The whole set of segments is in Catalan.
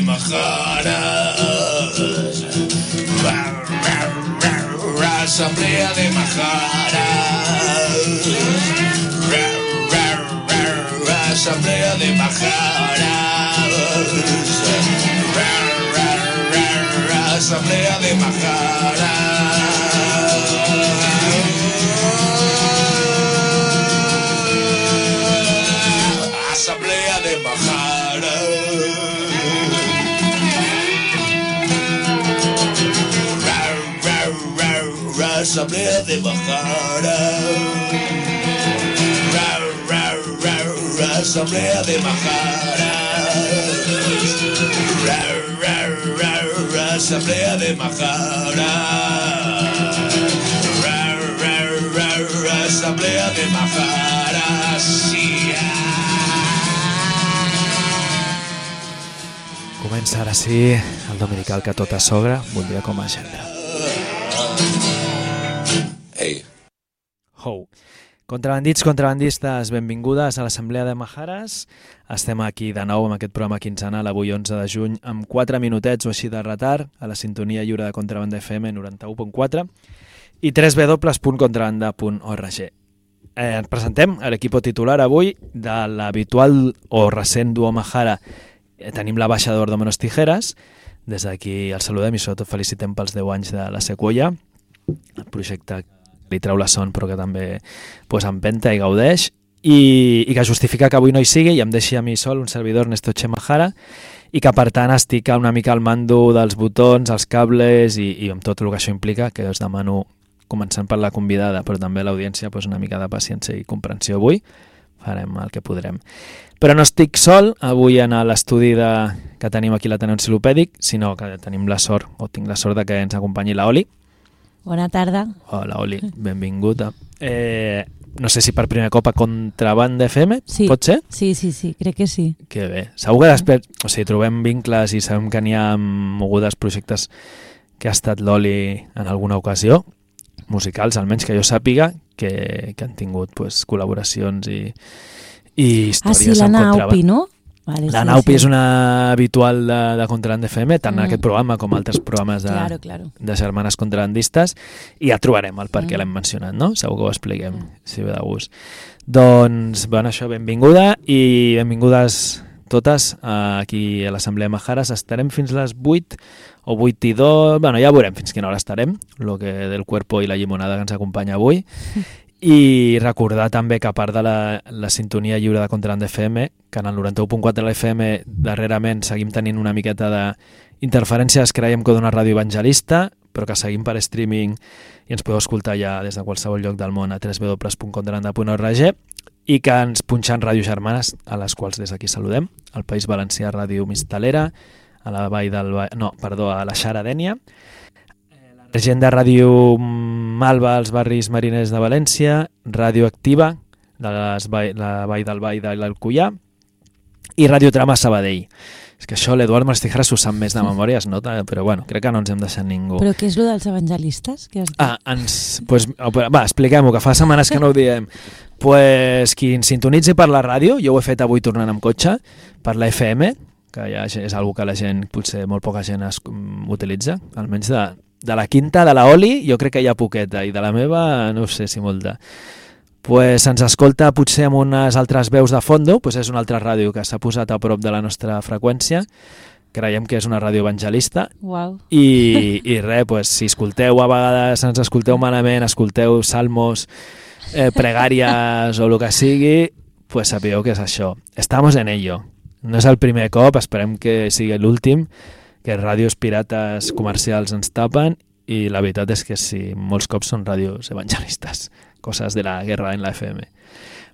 majaras. Asamblea de majaras. Asamblea de majaras. Asamblea de majaras. asamblea de Bajara. Ra, ra, ra, asamblea de Majara. Ra, ra, ra, asamblea de Majara. Ra, ra, ra, asamblea de Majara. Sí, Comença ara sí el dominical que tota sogra voldria com a gendre. Contrabandits, contrabandistes, benvingudes a l'Assemblea de Majares. Estem aquí de nou amb aquest programa quinzenal, avui 11 de juny, amb 4 minutets o així de retard, a la sintonia lliure de Contrabanda FM 91.4 i www.contrabanda.org. Eh, ens presentem a l'equip titular avui de l'habitual o recent duo Majara. Eh, tenim la baixa d'Ordo Menos Tijeras. Des d'aquí el saludem i sobretot felicitem pels 10 anys de la Sequoia, el projecte li treu la son però que també pues, empenta i gaudeix i, i que justifica que avui no hi sigui i em deixi a mi sol un servidor Ernesto Chemajara i que per tant estic una mica al mando dels botons, els cables i, i amb tot el que això implica que us demano començant per la convidada però també l'audiència pues, una mica de paciència i comprensió avui farem el que podrem. Però no estic sol avui en l'estudi de... que tenim aquí l'Ateneu Enciclopèdic sinó que tenim la sort o tinc la sort de que ens acompanyi la Oli Bona tarda. Hola, Oli, benvinguda. Eh, no sé si per primer cop a Contraband FM, Sí. pot ser? Sí, sí, sí, crec que sí. Que bé. Segur que després, o sigui, trobem vincles i sabem que n'hi ha mogudes projectes que ha estat l'Oli en alguna ocasió, musicals, almenys que jo sàpiga, que, que han tingut pues, col·laboracions i, i Ah, històries sí, la amb Contraband. Naupi, no? Vale, La sí, Naupi sí. és una habitual de, de Contraband FM, tant en Mm. aquest programa com altres programes de, Claro, claro. de germanes contrabandistes i ja trobarem el per què Mm. l'hem mencionat, no? Segur que ho expliquem, si ve de gust. Doncs, bueno, això, benvinguda i benvingudes totes eh, aquí a l'Assemblea Majares. Estarem fins les 8 o 8 i 2, bueno, ja veurem fins quina hora estarem, lo que del cuerpo i la llimonada que ens acompanya avui. I recordar també que a part de la, la sintonia lliure de Contraband FM, que en el 91.4 de la FM darrerament seguim tenint una miqueta de interferències, creiem que d'una ràdio evangelista, però que seguim per streaming i ens podeu escoltar ja des de qualsevol lloc del món a www.contrabanda.org i que ens punxen ràdio germanes, a les quals des d'aquí saludem, al País Valencià Ràdio Mistalera, a la Vall del... No, perdó, a la Xaradènia, la gent de Ràdio Malva als barris mariners de València, Ràdio Activa, de les la Vall del Vall de l'Alcullà, i Ràdio Trama Sabadell. És que això l'Eduard Mastijeras ho sap més de memòria, es nota, però bueno, crec que no ens hem deixat ningú. Però què és lo dels evangelistes? Que has dit? Ah, ens, pues, va, expliquem-ho, que fa setmanes que no ho diem. Pues, qui ens sintonitzi per la ràdio, jo ho he fet avui tornant amb cotxe, per la FM, que ja és algo que la gent, potser molt poca gent es, um, utilitza, almenys de, de la quinta, de la Oli, jo crec que hi ha poqueta, i de la meva no sé si molta. Pues ens escolta potser amb unes altres veus de fondo, pues és una altra ràdio que s'ha posat a prop de la nostra freqüència, creiem que és una ràdio evangelista, Uau. i, i res, pues, si escolteu a vegades, ens escolteu malament, escolteu salmos, eh, pregàries o el que sigui, pues sapigueu que és això. Estamos en ello. No és el primer cop, esperem que sigui l'últim, que ràdios pirates comercials ens tapen i la veritat és que sí, molts cops són ràdios evangelistes, coses de la guerra en la FM.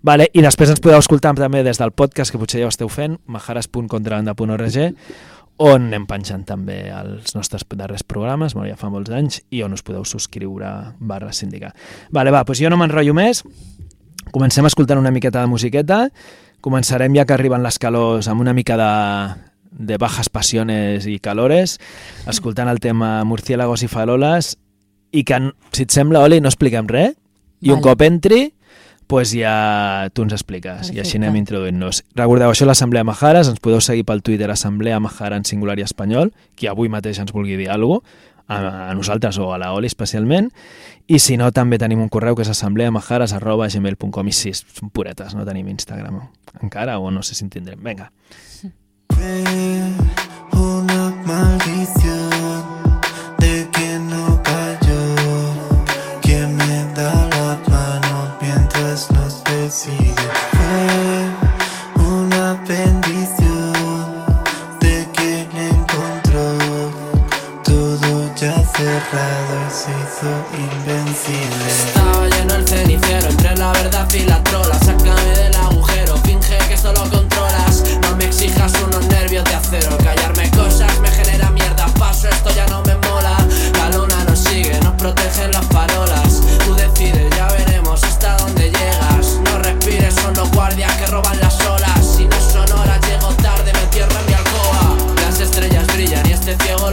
Vale, I després ens podeu escoltar també des del podcast, que potser ja ho esteu fent, majares.contrabanda.org, on anem penjant també els nostres darrers programes, bueno, ja fa molts anys, i on us podeu subscriure barra sindicar. Vale, va, doncs jo no m'enrotllo més, comencem escoltant una miqueta de musiqueta, començarem ja que arriben les calors amb una mica de, de bajas pasiones i calores, escoltant el tema Murciélagos i faroles, i que, si et sembla, Oli, no expliquem res, i un Vale. cop entri, pues ja tu ens expliques i així Perfecte. anem introduint-nos. Recordeu, això és l'Assemblea Majares, ens podeu seguir pel Twitter Assemblea Majara en singular i espanyol, qui avui mateix ens vulgui dir alguna cosa, a, a nosaltres o a la Oli especialment, i si no també tenim un correu que és assembleamajares.gmail.com i sí, són puretes, no tenim Instagram encara o no sé si en tindrem. Vinga. una Fue una maldición de quien no cayó, quien me da las manos mientras nos decido. Fue una bendición de quien encontró, todo ya cerrado y se hizo invencible. Estaba lleno el cenicero entre la verdad y la saca. Nervios de acero. Callarme cosas me genera mierda. Paso, esto ya no me mola. La luna nos sigue, nos protegen las farolas. Tú decides, ya veremos hasta dónde llegas. No respires, son los guardias que roban las olas. Si no son horas, llego tarde, me encierro en mi alcoba. Las estrellas brillan y este ciego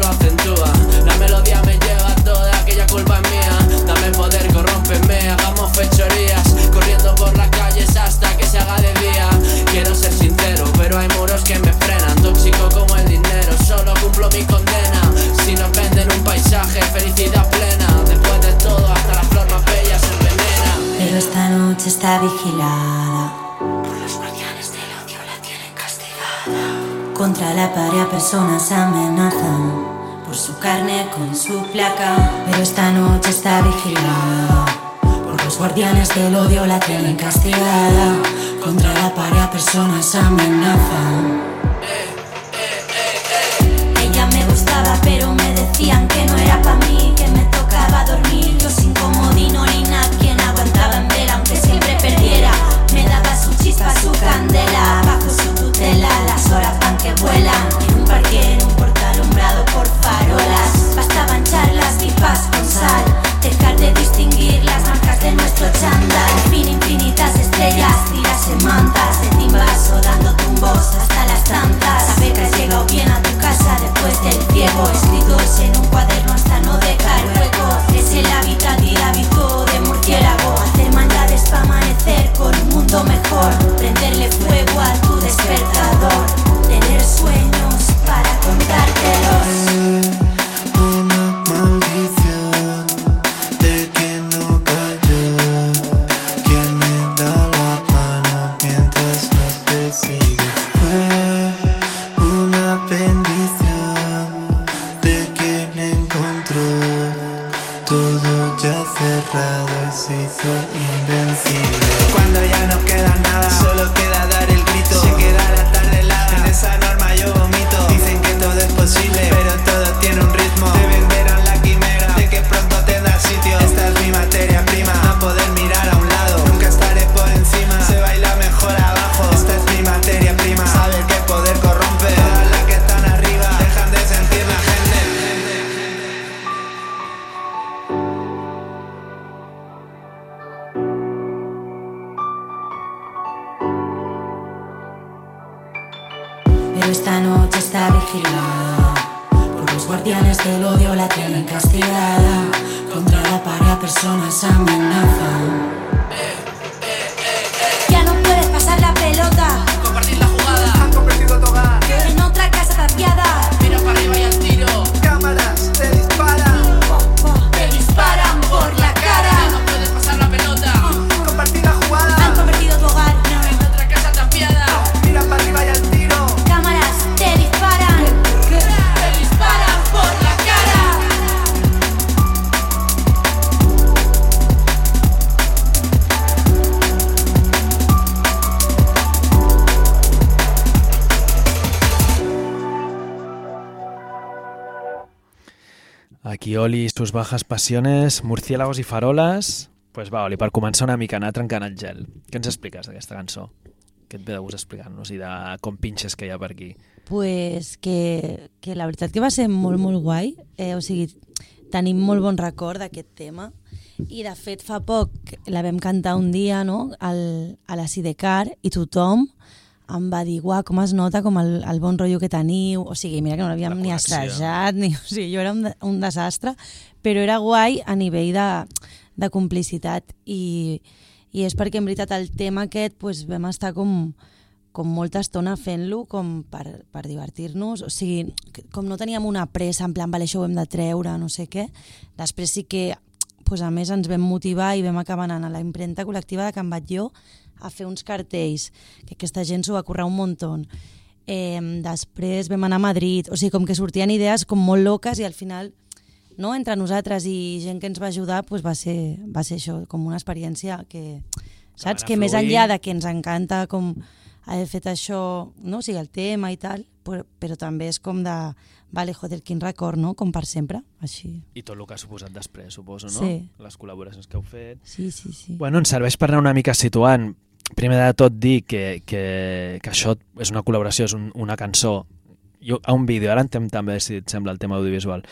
cumplo mi condena. Si nos venden un paisaje, felicidad plena. Después de todo, hasta la flor más bella se envenena. Pero esta noche está vigilada. Los guardianes del odio la tienen castigada. Contra la pared personas amenazan por su carne con su placa. Pero esta noche está vigilada. Por los guardianes del odio la tienen castigada. Contra la pared personas amenazan. Aquí Oli i sus bajas passiones, murciélagos i faroles... pues va, Oli, per començar una mica anar trencant el gel. Què ens expliques d'aquesta cançó? Què et ve de gust explicar-nos i de com pinxes que hi ha per aquí? Pues que, que la veritat que va ser molt, molt guai. Eh, o sigui, tenim molt bon record d'aquest tema. I de fet fa poc la vam cantar un dia no? Al, a la Sidecar i tothom em va dir, uah, com es nota com el, el bon rotllo que teniu. O sigui, mira que no l'havíem ni assajat, ni, o sigui, jo era un, un desastre, però era guai a nivell de, de complicitat i, I és perquè, en veritat, el tema aquest pues, vam estar com, com molta estona fent-lo com per, per divertir-nos, o sigui, com no teníem una pressa, en plan, vale, això ho hem de treure, no sé què, després sí que, pues, a més, ens vam motivar i vam acabar anant a la impremta col·lectiva de Can Batlló a fer uns cartells, que aquesta gent s'ho va currar un muntó. Eh, després vam anar a Madrid, o sigui, com que sortien idees com molt loques i al final no, entre nosaltres i gent que ens va ajudar pues va, ser, va ser això, com una experiència que, saps? anar Que més enllà de que ens encanta com haver fet això, no? o sigui, el tema i tal, però, però també és com de, vale, joder, quin record, no? Com per sempre, així. I tot el que ha suposat després, suposo, no? Sí. Les col·laboracions que heu fet. Sí, sí, sí. Bueno, ens serveix per anar una mica situant. Primer de tot dir que, que, que això és una col·laboració, és un, una cançó jo, a un vídeo, ara entenc també si et sembla el tema audiovisual,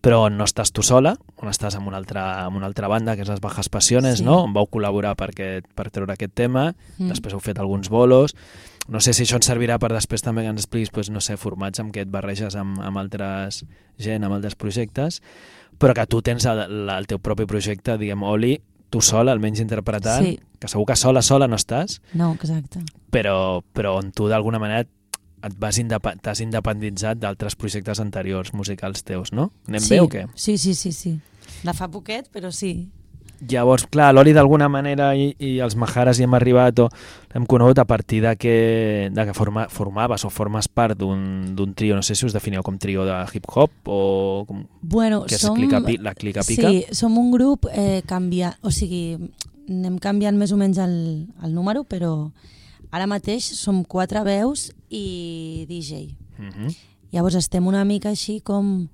però on no estàs tu sola, on estàs amb una altra, amb una altra banda, que és les Bajas Passiones, Sí. no? on vau col·laborar per, aquest, per treure aquest tema, Mm. després heu fet alguns bolos, no sé si això ens servirà per després també que ens expliquis, doncs, no sé, formats amb què et barreges amb, amb altres gent, amb altres projectes, però que tu tens el, el teu propi projecte, diguem, Oli, tu sola, almenys interpretant, Sí. que segur que sola, sola no estàs, No, exacte. però, però on tu d'alguna manera et vas t'has independitzat d'altres projectes anteriors musicals teus, no? Anem sí. bé o què? Sí, sí, sí, sí. De fa poquet, però sí. Llavors, clar, l'Oli d'alguna manera i, i els Maharas hi hem arribat o l'hem conegut a partir de que, de que forma, formaves o formes part d'un trio, no sé si us definíeu com trio de hip-hop o com, Bueno, que és som... clica, la clica pica. Sí, som un grup eh, canviant, o sigui, anem canviant més o menys el, el número, però ara mateix som quatre veus i DJ. Mm -hmm. Llavors estem una mica així com,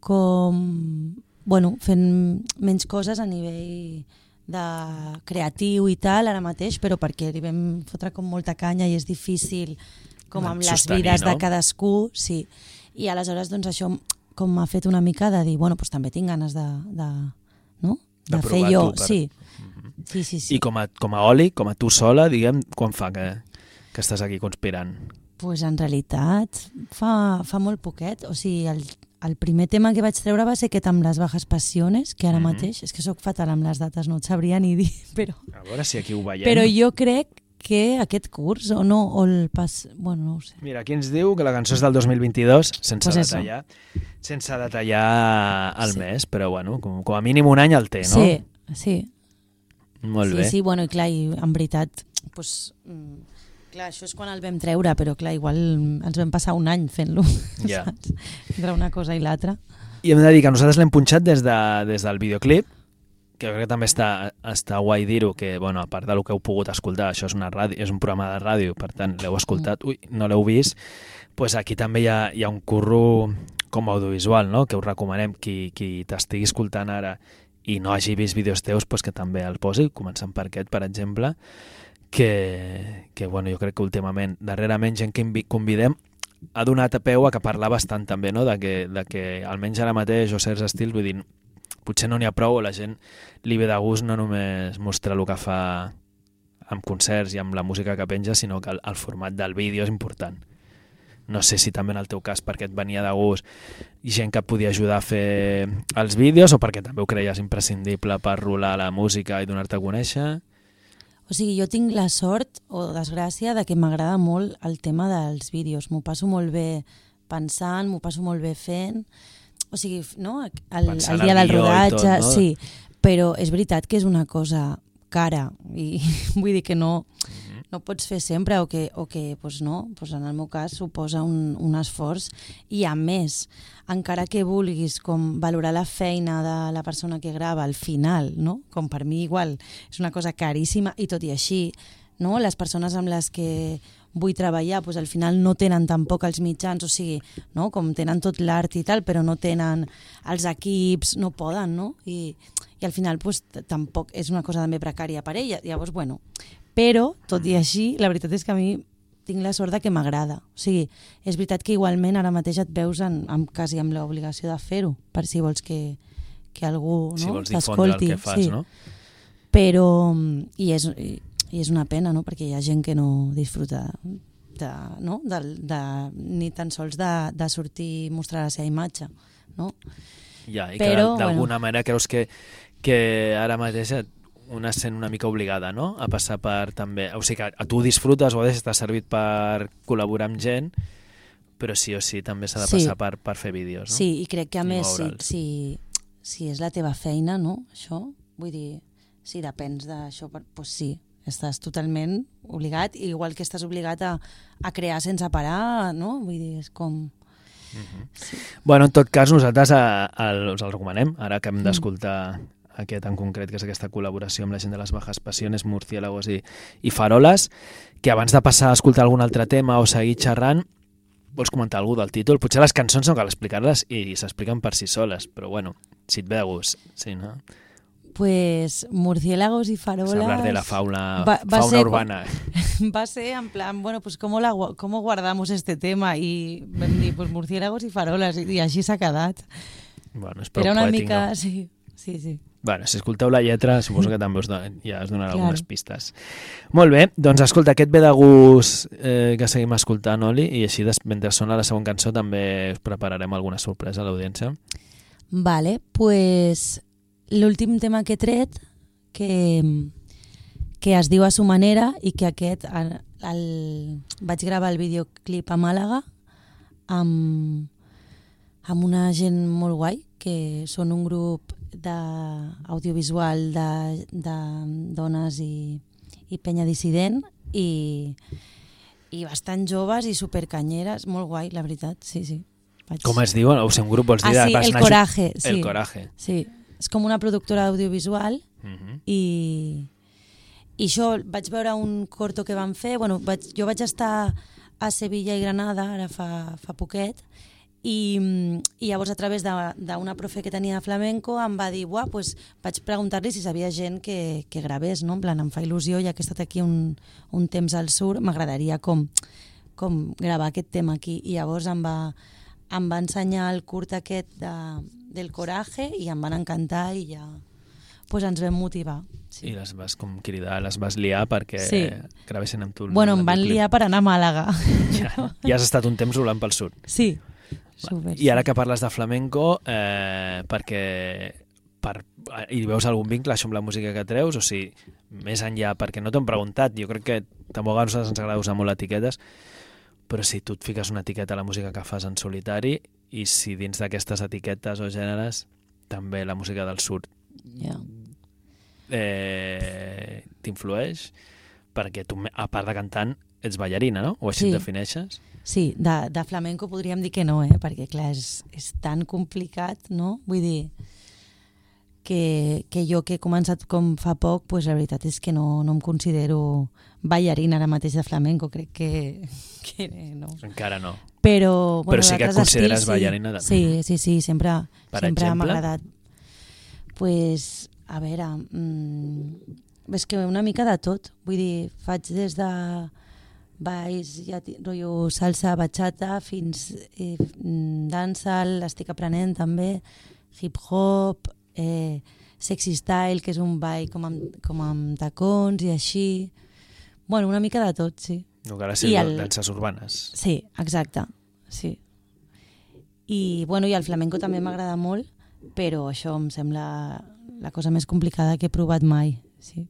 com bueno, fent menys coses a nivell de creatiu i tal ara mateix, però perquè li vam fotre com molta canya i és difícil com amb les Sostenir, vides de no? cadascú, sí. I aleshores doncs això com m'ha fet una mica de dir, bueno, doncs també tinc ganes de, de, no? De de, fer jo, per- sí. Sí, sí, sí. I com a, com a Oli, com a tu sola, diguem, quan fa que, que estàs aquí conspirant? pues en realitat fa, fa molt poquet. O sigui, el, el primer tema que vaig treure va ser aquest amb les bajas passiones, que ara Mhm. mateix, és que sóc fatal amb les dates, no et sabria ni dir, però, A veure si aquí ho veiem. però jo crec que aquest curs, o no, o el pas... Bueno, no ho sé. Mira, aquí ens diu que la cançó és del 2022, sense Pues eso. detallar, sense detallar el Sí. mes, però bueno, com, com a mínim un any el té, no? Sí, sí. Molt sí, bé. sí, bueno, i clar, i en veritat, pues, mm, clar, això és quan el vam treure, però clar, igual ens vam passar un any fent-lo, Ja. saps? Entre una cosa i l'altra. I hem de dir que nosaltres l'hem punxat des, de, des del videoclip, que crec que també està, està guai dir-ho, que bueno, a part del que heu pogut escoltar, això és, una ràdio, és un programa de ràdio, per tant, l'heu escoltat, ui, no l'heu vist, pues aquí també hi ha, hi ha un curro com a audiovisual, no? que us recomanem, qui, qui t'estigui escoltant ara i no hagi vist vídeos teus, pues que també el posi, començant per aquest, per exemple, que, que bueno, jo crec que últimament, darrerament, gent que convidem ha donat a peu a que parlar bastant també, no? de, que, de que almenys ara mateix o certs estils, vull dir, potser no n'hi ha prou, la gent li ve de gust no només mostrar el que fa amb concerts i amb la música que penja, sinó que el, el format del vídeo és important. No sé si també en el teu cas perquè et venia de gust gent que et podia ajudar a fer els vídeos o perquè també ho creies imprescindible per rolar la música i donar-te a conèixer. O sigui, jo tinc la sort o desgràcia de que m'agrada molt el tema dels vídeos. M'ho passo molt bé pensant, m'ho passo molt bé fent. O sigui, no? el, Pensant el dia el del rodatge, tot, no? sí. Però és veritat que és una cosa cara i vull dir que no, no pots fer sempre o que, o que pues no, pues en el meu cas suposa un, un esforç i a més, encara que vulguis com valorar la feina de la persona que grava al final, no? com per mi igual és una cosa caríssima i tot i així no? les persones amb les que vull treballar pues, al final no tenen tampoc els mitjans, o sigui, no? com tenen tot l'art i tal, però no tenen els equips, no poden, no? I, i al final t- tampoc és una cosa també precària per ella. Llavors, bueno, però, tot i així, la veritat és que a mi tinc la sort de que m'agrada. O sigui, és veritat que igualment ara mateix et veus en, amb, quasi amb l'obligació de fer-ho, per si vols que, que algú no, si vols difondre el que fas, sí. no? Però, i és, i, i és una pena, no?, perquè hi ha gent que no disfruta de, no? de, de, ni tan sols de, de sortir i mostrar la seva imatge, no? Ja, i Però, que d'alguna bueno. manera creus que, que ara mateix et- una sent una mica obligada, no?, a passar per també... O sigui que a tu disfrutes o a t'ha servit per col·laborar amb gent, però sí o sí també s'ha de Sí. passar per, per fer vídeos, no? Sí, i crec que a I més, si, si, si és la teva feina, no?, això, vull dir, si depens d'això, doncs sí, estàs totalment obligat, igual que estàs obligat a, a crear sense parar, no? Vull dir, és com... Bueno, en tot cas, nosaltres a, a, us el recomanem, ara Mm. que hem d'escoltar aquest en concret, que és aquesta col·laboració amb la gent de les Bajas Passiones, Murciélagos i, i Faroles, que abans de passar a escoltar algun altre tema o seguir xerrant, vols comentar alguna del títol? Potser les cançons no cal explicar-les i s'expliquen per si soles, però bueno, si et ve de gust, sí, no? Pues murciélagos y farolas... hablar de la fauna, Va- va fauna ser urbana. va ser en plan, bueno, pues ¿cómo, la, cómo guardamos este tema? I vam dir, pues murciélagos y farolas, i, i així s'ha quedat. Bueno, és prou Era una poètic, mica... no? Sí, sí, sí. Bueno, si escolteu la lletra, suposo que també us don, ja us donarà Claro. algunes pistes. Molt bé, doncs escolta, aquest ve de gust eh, que seguim escoltant, Oli, i així mentre sona la següent cançó també us prepararem alguna sorpresa a l'audiència. Vale, pues l'últim tema que he tret, que, que es diu a su manera i que aquest el, el, vaig gravar el videoclip a Màlaga amb, amb una gent molt guai, que són un grup d'audiovisual de, de dones i, i penya dissident i, i bastant joves i supercanyeres, molt guai, la veritat, sí, sí. Vaig... Com es diu? O sigui, un grup vols dir? Ah, sí, El Coraje, sí. El Coraje. Sí, és com una productora audiovisual Uh -huh. i, i això vaig veure un corto que van fer, bueno, vaig, jo vaig estar a Sevilla i Granada ara fa, fa poquet i, i llavors a través d'una profe que tenia de flamenco em va dir, buah, pues vaig preguntar-li si sabia gent que, que gravés, no? en plan, em fa il·lusió, ja que he estat aquí un, un temps al sur, m'agradaria com, com gravar aquest tema aquí i llavors em va, em va ensenyar el curt aquest de, del coraje i em van encantar i ja pues ens vam motivar. I les vas com cridar, les vas liar perquè Sí. gravessin amb tu. Bueno, em van liar per anar a Màlaga. Ja, ja has estat un temps volant pel sud. Sí. Super, I ara que parles de flamenco, eh, perquè per, hi veus algun vincle això amb la música que treus? O sigui, més enllà, perquè no t'ho hem preguntat, jo crec que tampoc a nosaltres ens agrada usar molt etiquetes, però si tu et fiques una etiqueta a la música que fas en solitari i si dins d'aquestes etiquetes o gèneres també la música del sud Ja. eh, t'influeix perquè tu, a part de cantant, ets ballarina, no? O així Sí. et defineixes? Sí, de, de flamenco podríem dir que no, eh? perquè clar, és, és tan complicat, no? Vull dir, que, que jo que he començat com fa poc, pues la veritat és que no, no em considero ballarina ara mateix de flamenco, crec que, que no. Encara no. Però, bueno, Però sí que et consideres estils, sí. ballarina de- Sí, sí, sí, sempre, Per sempre m'ha agradat. pues, a veure, mm, és que una mica de tot. Vull dir, faig des de balls, ja, rotllo salsa, bachata, fins eh, mm, dancehall, estic aprenent també, hip-hop, eh, sexy style, que és un ball com amb, com amb tacons i així. Bueno, una mica de tot, sí. Encara ser I el... el- danses urbanes. Sí, exacte, sí. I, bueno, i el flamenco també m'agrada molt, però això em sembla la cosa més complicada que he provat mai. Sí,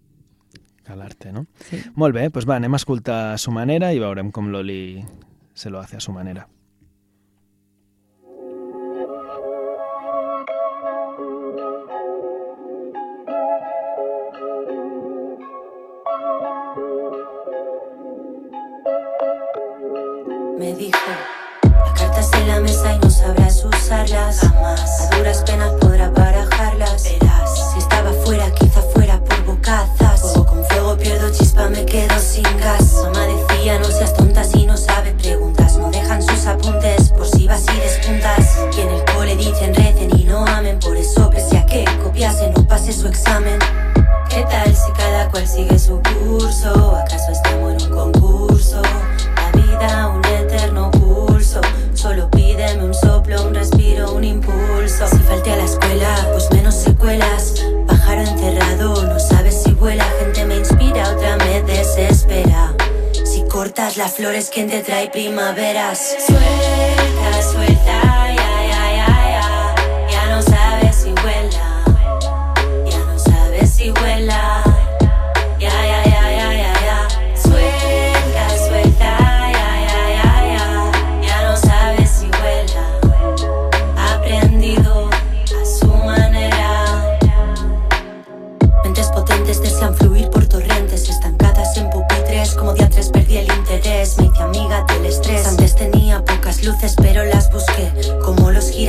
Que l'arte, no? sí. Molt bé, doncs va, anem a escoltar a su manera i veurem com l'Oli se lo hace a su manera. Me dijo, las cartas en la mesa y no sabrás usarlas. Jamás. A duras penas podrá barajarlas. Verás. Si estaba fuera, quizá fuera por bocazas. Con fuego pierdo chispa, me quedo sin gas. Mamá decía, no seas tonta si no sabes preguntas. No dejan sus apuntes por si vas y despuntas. Y en el cole dicen recen y no amen. Por eso, pese a que copiase, no pase su examen. ¿Qué tal si cada cual sigue su curso? ¿Acaso estamos en un concurso? La vida, un eterno pulso. Solo pídeme un soplo, un respiro, un impulso. Si falté a la escuela, pues menos secuelas. Las flores, ¿quién te trae primaveras? Suelta, suelta, ya, ya, ya, ya. Ya no sabes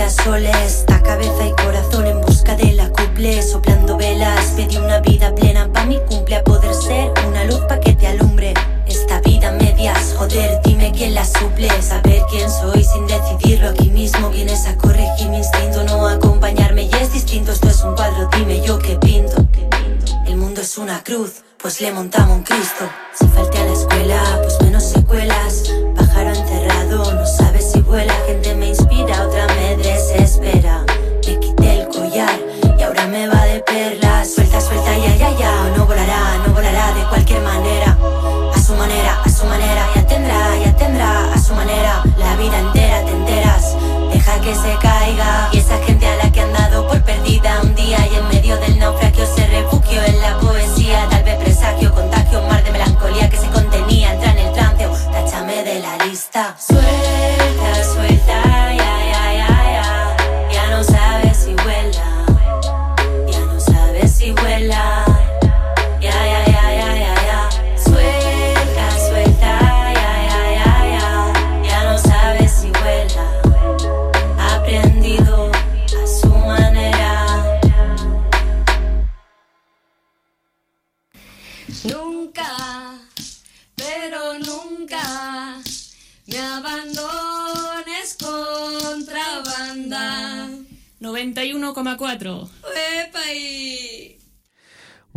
girasoles. Da cabeza y corazón en busca de la couple. Soplando velas, pedí una vida plena pa' mi cumple a poder ser una luz pa' que te alumbre. Esta vida medias, joder, dime quién la suple. Saber quién soy sin decidirlo aquí mismo. Vienes a corregir mi instinto, no acompañarme y es distinto. Esto es un cuadro, dime yo qué pinto. El mundo es una cruz, pues le montamos un Cristo. Si falté a la escuela,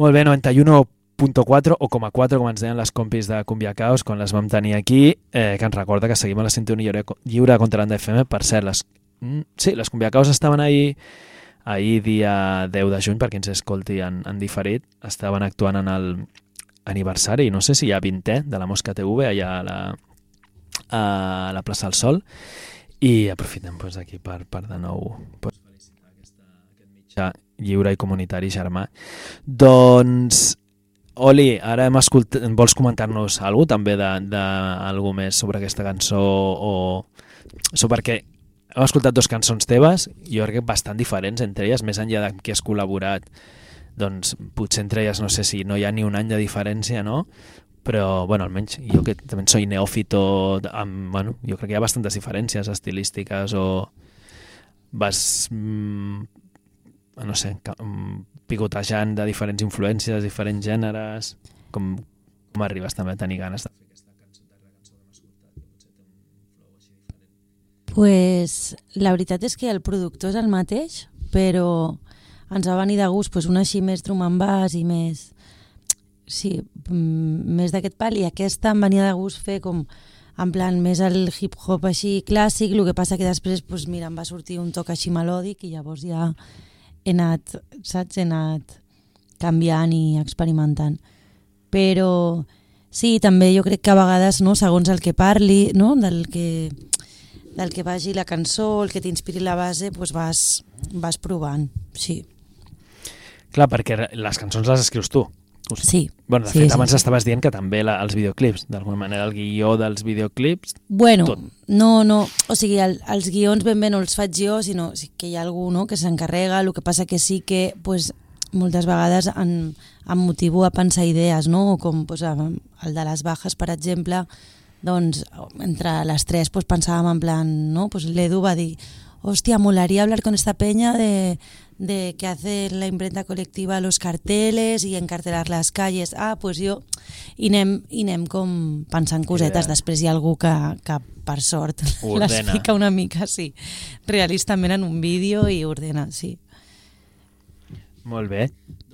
Molt bé, 91.4 o com a 4, com ens deien les compis de Cumbia Caos quan les vam tenir aquí, eh, que ens recorda que seguim a la sintonia lliure, lliure contra l'Anda FM. Per cert, les, mm, sí, les Cumbia Caos estaven ahir, ahir dia 10 de juny, per qui ens escolti en, en diferit, estaven actuant en el aniversari, no sé si hi ha 20è, de la Mosca TV, allà a la, a la plaça del Sol, i aprofitem doncs, aquí per, per de nou doncs, felicitar aquesta, aquest mitjà lliure i comunitari germà. Doncs, Oli, ara hem escoltat, vols comentar-nos alguna també de, de més sobre aquesta cançó o... So, perquè hem escoltat dues cançons teves, jo crec que bastant diferents entre elles, més enllà de qui has col·laborat, doncs potser entre elles no sé si no hi ha ni un any de diferència, no? Però, bueno, almenys jo que també soy neòfito, amb, bueno, jo crec que hi ha bastantes diferències estilístiques o vas, mm, no sé, mm, picotejant de diferents influències, diferents gèneres, com, com arribes també a tenir ganes de pues, la veritat és que el productor és el mateix, però ens va venir de gust pues, un així més drum and bass i més sí, mm, més d'aquest pal i aquesta em venia de gust fer com en plan més el hip-hop així clàssic, el que passa que després pues, mira, em va sortir un toc així melòdic i llavors ja he anat, saps, he anat canviant i experimentant. Però sí, també jo crec que a vegades, no, segons el que parli, no, del que del que vagi la cançó, el que t'inspiri la base, doncs vas, vas provant, sí. Clar, perquè les cançons les escrius tu. Us- Sí. Bueno, de Sí, fet, sí, abans sí. estaves dient que també la, els videoclips, d'alguna manera el guió dels videoclips... Bueno, Tot. no, no, o sigui, el, els guions ben bé no els faig jo, sinó sí que hi ha algú no, que s'encarrega, el que passa que sí que pues, moltes vegades em, em motivo a pensar idees, no? com pues, el de les bajas, per exemple, doncs entre les tres pues, pensàvem en plan, no? pues, l'Edu va dir hostia, molaría hablar con esta peña de, de que hace la imprenta colectiva los carteles y encartelar las calles. Ah, pues jo... I anem, i anem com pensant cosetes. Després hi ha algú que, que per sort, les ordena. fica una mica, sí, realistament en un vídeo i ordena, sí. Molt bé.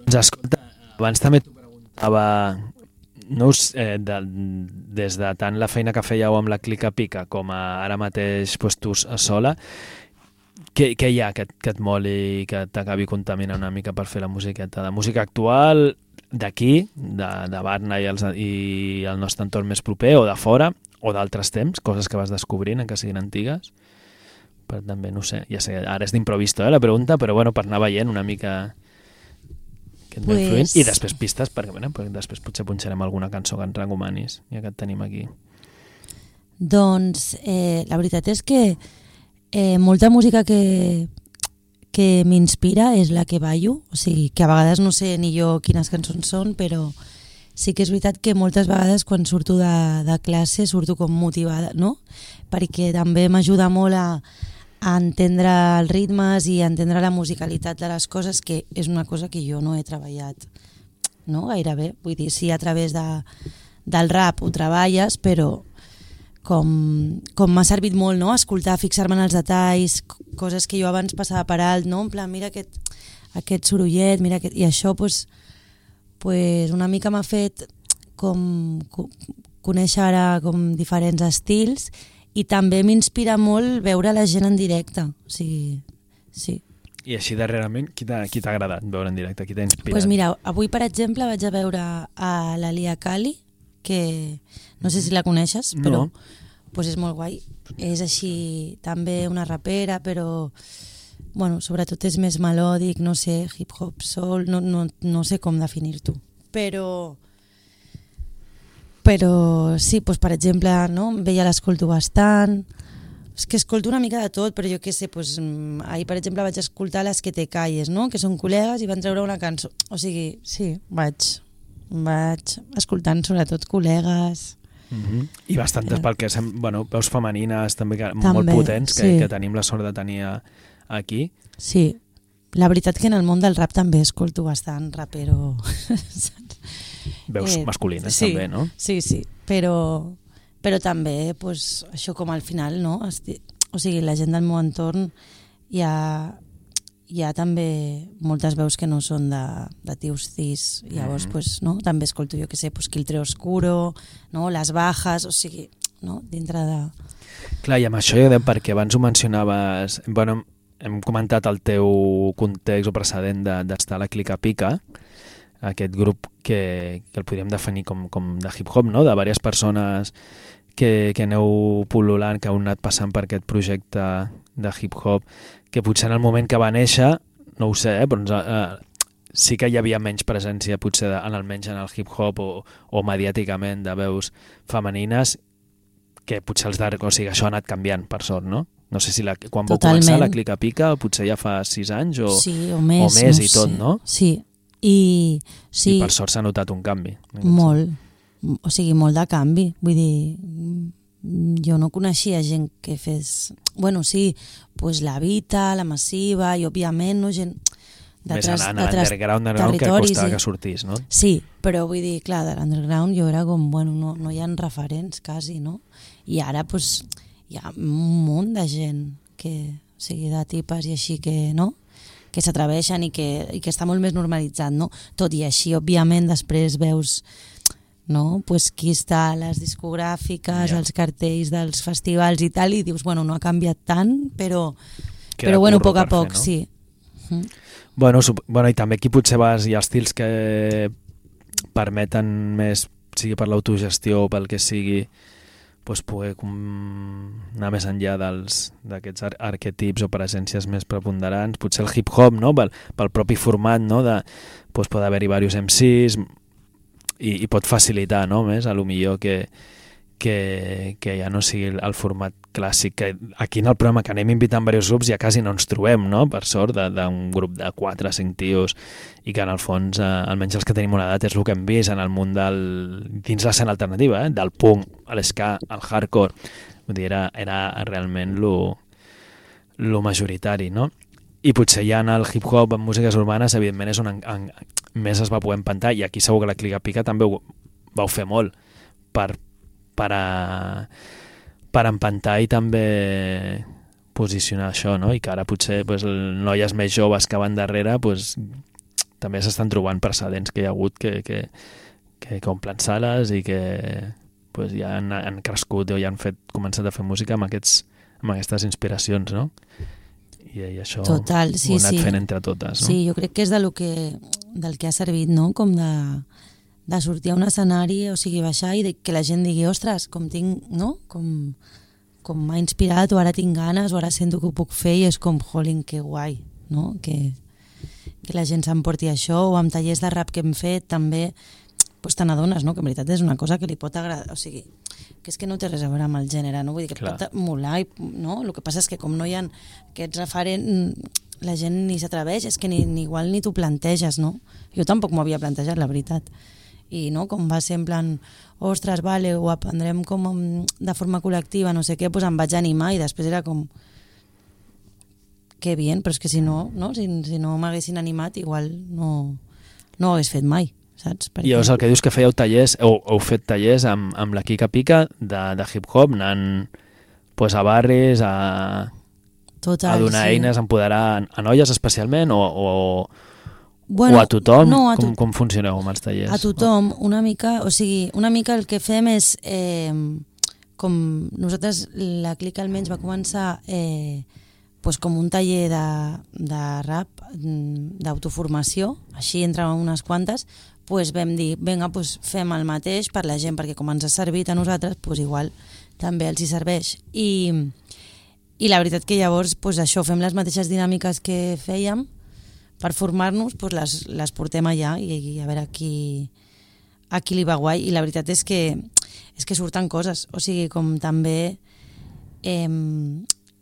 Doncs escolta, abans també t'ho preguntava no us, eh, de, des de tant la feina que fèieu amb la Clica Pica com a ara mateix pues, tu sola, què, què hi ha que, que et moli, que t'acabi contaminant una mica per fer la musiqueta? De música actual, d'aquí, de, de Barna i, els, i el nostre entorn més proper, o de fora, o d'altres temps, coses que vas descobrint, encara siguin antigues? Però també, no sé, ja sé, ara és d'improvisto, eh, la pregunta, però bueno, per anar veient una mica que et Pues-. I després pistes, perquè, bueno, perquè després potser punxarem alguna cançó que ens recomanis, ja que et tenim aquí. Doncs eh, la veritat és que eh, molta música que, que m'inspira és la que ballo, o sigui, que a vegades no sé ni jo quines cançons són, però sí que és veritat que moltes vegades quan surto de, de classe surto com motivada, no? Perquè també m'ajuda molt a, a entendre els ritmes i a entendre la musicalitat de les coses, que és una cosa que jo no he treballat no? gairebé. Vull dir, sí, a través de, del rap ho treballes, però com, com m'ha servit molt, no?, escoltar, fixar-me en els detalls, coses que jo abans passava per alt, no?, en plan, mira aquest, aquest sorollet, mira aquest... I això, pues, pues una mica m'ha fet com co- conèixer ara com diferents estils i també m'inspira molt veure la gent en directe, o sigui, sí. I així darrerament, qui t'ha agradat veure en directe? Qui t'ha inspirat? Pues mira, avui per exemple vaig a veure a l'Alia Kali, que no sé si la coneixes, No. però pues és molt guai. És així també una rapera, però bueno, sobretot és més melòdic, no sé, hip-hop, soul, no, no, no sé com definir-t'ho. Però però sí, doncs, per exemple, no? amb ella l'escolto bastant, és que escolto una mica de tot, però jo què sé, doncs, mm, ahir per exemple vaig escoltar les que te calles, no? que són col·legues i van treure una cançó. O sigui, sí, vaig, vaig escoltant sobretot col·legues. Mm -hmm. I bastantes pel que sem... bueno, veus femenines també, que, També, molt potents que, sí. que tenim la sort de tenir a- aquí. Sí, la veritat que en el món del rap també escolto bastant rapero. Veus Eh, masculines sí, també, no? Sí, sí, però, però també pues, això com al final, no? Esti o sigui, la gent del meu entorn hi ha, hi ha també moltes veus que no són de, de tios cis, llavors Mhm. pues, no? també escolto jo que sé, pues, Quiltre Oscuro, no? Les Bajas, o sigui, no? dintre de... Clar, i amb això jo deia, perquè abans ho mencionaves... Bueno, hem comentat el teu context o precedent de- d'estar a la Clica Pica, aquest grup que, que el podríem definir com, com de hip-hop, no? de diverses persones que, que aneu pol·lulant, que heu anat passant per aquest projecte de hip-hop, que potser en el moment que va néixer, no ho sé, eh, però ens, eh, sí que hi havia menys presència potser de, en almenys en el hip-hop o, o mediàticament de veus femenines que potser els darrers, o sigui, això ha anat canviant, per sort, no? No sé si la, quan Totalment. començar la Clica Pica, potser ja fa sis anys o, sí, o més, o més no i tot, sé. no? Sí, i, sí, i per sort s'ha notat un canvi. Molt, o sigui, molt de canvi. Vull dir, jo no coneixia gent que fes... Bueno, sí, pues la Vita, la Massiva i, òbviament, no, gent Més d'altres anant a d'altres l'underground underground que territoris costava i- que sortís, no? Sí, però vull dir, clar, de l'underground jo era com, bueno, no, no hi ha referents quasi, no? I ara, pues, hi ha un munt de gent que, o sigui, de tipes i així que, no? que s'atreveixen i, que, i que està molt més normalitzat, no? Tot i així, òbviament, després veus no? pues qui està a les discogràfiques, Ja. als cartells dels festivals i tal, i dius, bueno, no ha canviat tant, però, Queda però bueno, a poc a per fer, poc, no? sí. Mm. Bueno, bueno, i també aquí potser vas, hi ha estils que permeten més, sigui per l'autogestió o pel que sigui, doncs poder com, anar més enllà d'aquests ar arquetips o presències més preponderants. Potser el hip-hop, no? pel, pel propi format, no? de, doncs pot haver-hi diversos MCs i, i pot facilitar no? més, a lo millor que, que, que ja no sigui el, format clàssic que aquí en el programa que anem invitant diversos grups ja quasi no ens trobem, no? per sort, d'un grup de 4 o 5 tios i que en el fons, eh, almenys els que tenim una edat és el que hem vist en el món del dins l'escena alternativa, eh? del punk, l'esca, el hardcore dir, era, era realment lo, lo majoritari, no? I potser ja en el hip-hop, en músiques urbanes, evidentment és on en, en, més es va poder empantar, i aquí segur que la Clica Pica també ho vau fer molt per, per, a, per empantar i també posicionar això, no? I que ara potser pues, noies més joves que van darrere pues, també s'estan trobant precedents que hi ha hagut que, que, que, que omplen sales i que pues, ja han, han crescut o ja han fet, començat a fer música amb, aquests, amb aquestes inspiracions, no? I, i això Total, sí, ho hem anat sí. fent entre totes, no? Sí, jo crec que és de lo que, del que ha servit, no? Com de, de sortir a un escenari, o sigui, baixar i de, que la gent digui, ostres, com tinc, no? Com, com m'ha inspirat, o ara tinc ganes, o ara sento que ho puc fer, i és com, jolín, que guai, no? Que, que la gent s'emporti això, o amb tallers de rap que hem fet, també, pues te n'adones, no? Que en veritat és una cosa que li pot agradar, o sigui, que és que no té res a veure amb el gènere, no? Vull dir que Clar. pot molar, i, no? El que passa és que com no hi ha aquests referents, la gent ni s'atreveix, és que ni, ni igual ni t'ho planteges, no? Jo tampoc m'ho havia plantejat, la veritat. i no, com va ser en plan ostres, vale, ho aprendrem com mm, de forma col·lectiva, no sé què, doncs em vaig animar i després era com que bien, però és que si no, no? Si, si no m'haguessin animat igual no, no ho hagués fet mai, saps? I llavors el que dius que fèieu tallers, heu, heu fet tallers amb, amb la Kika Pica de, de hip-hop, anant pues, a barris, a, Total, a donar sí. eines, a empoderar a noies especialment o, o, bueno, o a tothom? No, a, com, to com funcioneu amb els tallers? a tothom, una mica, o sigui, una mica el que fem és, eh, com nosaltres, la Clica almenys va començar eh, pues com un taller de, de rap, mm, d'autoformació, així entre unes quantes, pues vam dir, vinga, pues fem el mateix per la gent, perquè com ens ha servit a nosaltres, pues igual també els hi serveix. I, i la veritat que llavors pues això, fem les mateixes dinàmiques que fèiem per formar-nos, pues les, les portem allà i, i a veure qui, a qui li va guai. I la veritat és que, és que surten coses, o sigui, com també eh,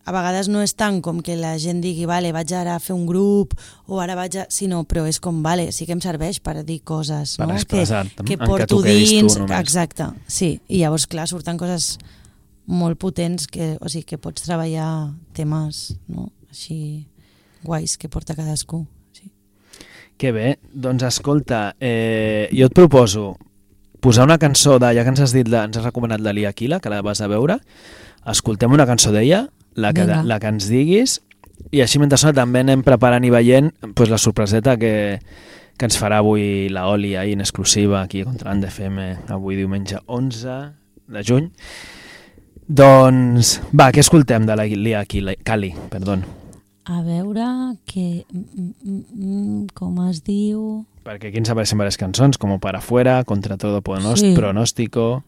a vegades no és tant com que la gent digui vale, vaig ara a fer un grup o ara vaig a... sinó, però és com, vale, sí que em serveix per dir coses Per no? que, que porto tu tu dins només. exacte, sí, i llavors clar, surten coses molt potents que, o sigui, que pots treballar temes no? així guais que porta cadascú sí. Que bé, doncs escolta, eh, jo et proposo posar una cançó de, ja que ens has dit, la, ens has recomanat la Lia Aquila, que la vas a veure, escoltem una cançó d'ella, la, que, Vinga. la que ens diguis, i així mentre sona també anem preparant i veient pues, la sorpreseta que, que ens farà avui la Oli ahir en exclusiva aquí contra l'ANDFM avui diumenge 11 de juny. Doncs, va, què escoltem de la Lia Cali, perdó. a veure que mm, mm, mm, com es diu Perquè aquí ens apareixen diverses cançons, com Para Afuera, Contra Todo Sí. Pronóstico...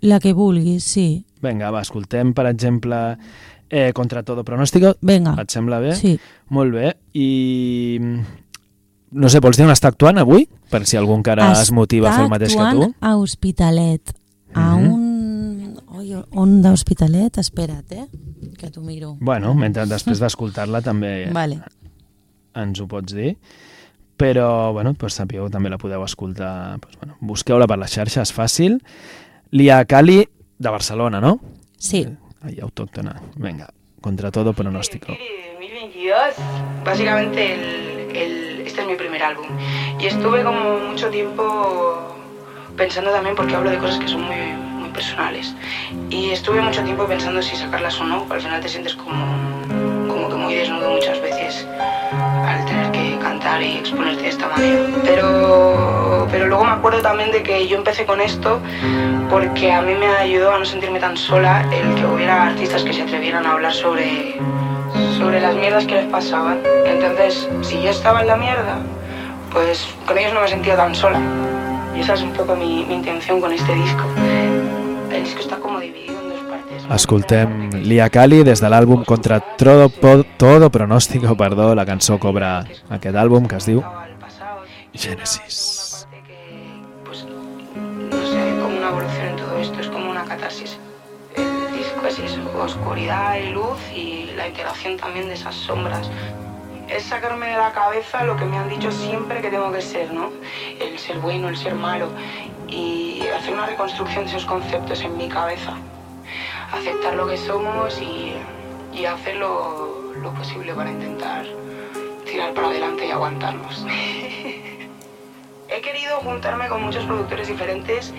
la que vulguis, sí Vinga, va, escoltem, per exemple, eh, Contra Todo Pronóstico. vinga, Et sembla bé? sí Molt bé. I... No sé, vols dir on està actuant avui? Per si algú encara es motiva a fer el mateix que actuant tu. a Hospitalet a Mhm. un Oi, on d'Hospitalet? Espera't, eh? Que t'ho miro. Bueno, mentre després d'escoltar-la també Vale. ens ho pots dir. Però, bueno, doncs sapigueu, també la podeu escoltar. Doncs, bueno, Busqueu-la per les xarxes, fàcil. Lia Cali, de Barcelona, no? Sí. Ahí, autóctona. Venga, contra todo pronóstico. 2022, básicamente el, el- este es mi primer álbum. Y estuve como mucho tiempo pensando también, porque hablo de cosas que son muy, muy personales. Y estuve mucho tiempo pensando si sacarlas o no. Al final te sientes como, como que muy desnudo muchas veces al tener que y exponerte de esta manera. Pero, pero luego me acuerdo también de que yo empecé con esto porque a mí me ayudó a no sentirme tan sola el que hubiera artistas que se atrevieran a hablar sobre, sobre las mierdas que les pasaban. Entonces, si yo estaba en la mierda, pues con ellos no me sentía tan sola. Y esa es un poco mi, mi intención con este disco. El disco está como dividido. Escoltem Lia Cali des de l'àlbum Contra todo, todo Pronóstico, perdó, la cançó cobra aquest àlbum que es diu que, pues, no sé, como una evolución en todo esto, es como una catarsis. El disco es oscuridad y luz y la integración también de esas sombras. Es sacarme de la cabeza lo que me han dicho siempre que tengo que ser, ¿no? El ser bueno, el ser malo. Y hacer una reconstrucción de esos conceptos en mi cabeza. Aceptar lo que somos y, y hacer lo, lo posible para intentar tirar para adelante y aguantarnos. He querido juntarme con muchos productores diferentes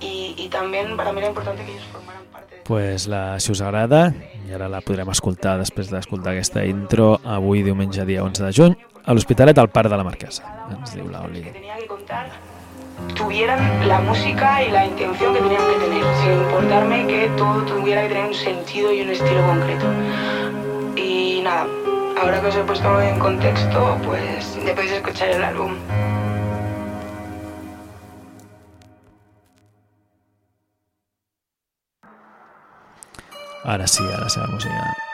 y, y también para mí era importante que ellos formaran parte de... pues la, si us agrada, i ara la podrem escoltar després d'escoltar aquesta intro, avui diumenge dia 11 de juny, a l'Hospitalet al Parc de la Marquesa, ens diu la Oli. que tenía que contar tuvieran la música y la intención que tenían que tener, sin importarme que todo tuviera que tener un sentido y un estilo concreto. Y nada, ahora que os he puesto en contexto, pues ya podéis escuchar el álbum. Ara sí, ara sí la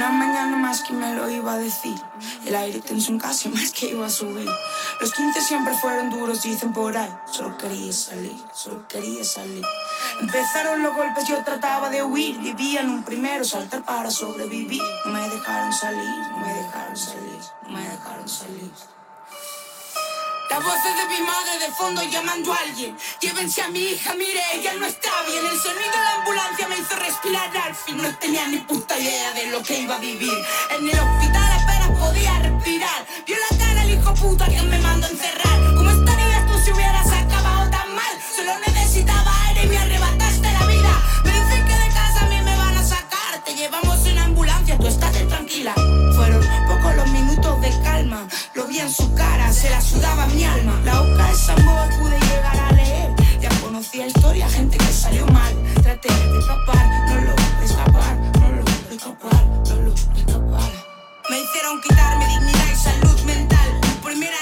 Una mañana más que me lo iba a decir. El aire tenso en casa más que iba a subir. Los 15 siempre fueron duros, dicen por ahí. Solo quería salir, solo quería salir. Empezaron los golpes, yo trataba de huir. Vivía en un primero, saltar para sobrevivir. No me dejaron salir, no me dejaron salir, no me dejaron salir. Las voces de mi madre de fondo llamando a alguien. Llévense a mi hija, mire, ella no está bien. El sonido de la ambulancia me hizo respirar al fin. No tenía ni puta idea de lo que iba a vivir. En el hospital apenas podía respirar. Vio la cara el hijo puta que me Lo vi en su cara, se la sudaba mi alma. La boca de Samboa pude llegar a leer. Ya conocía historia, gente que salió mal. Traté de escapar, no lo escapar, no lo escapar, no lo escapar. Me hicieron quitarme dignidad y salud mental. Mi primera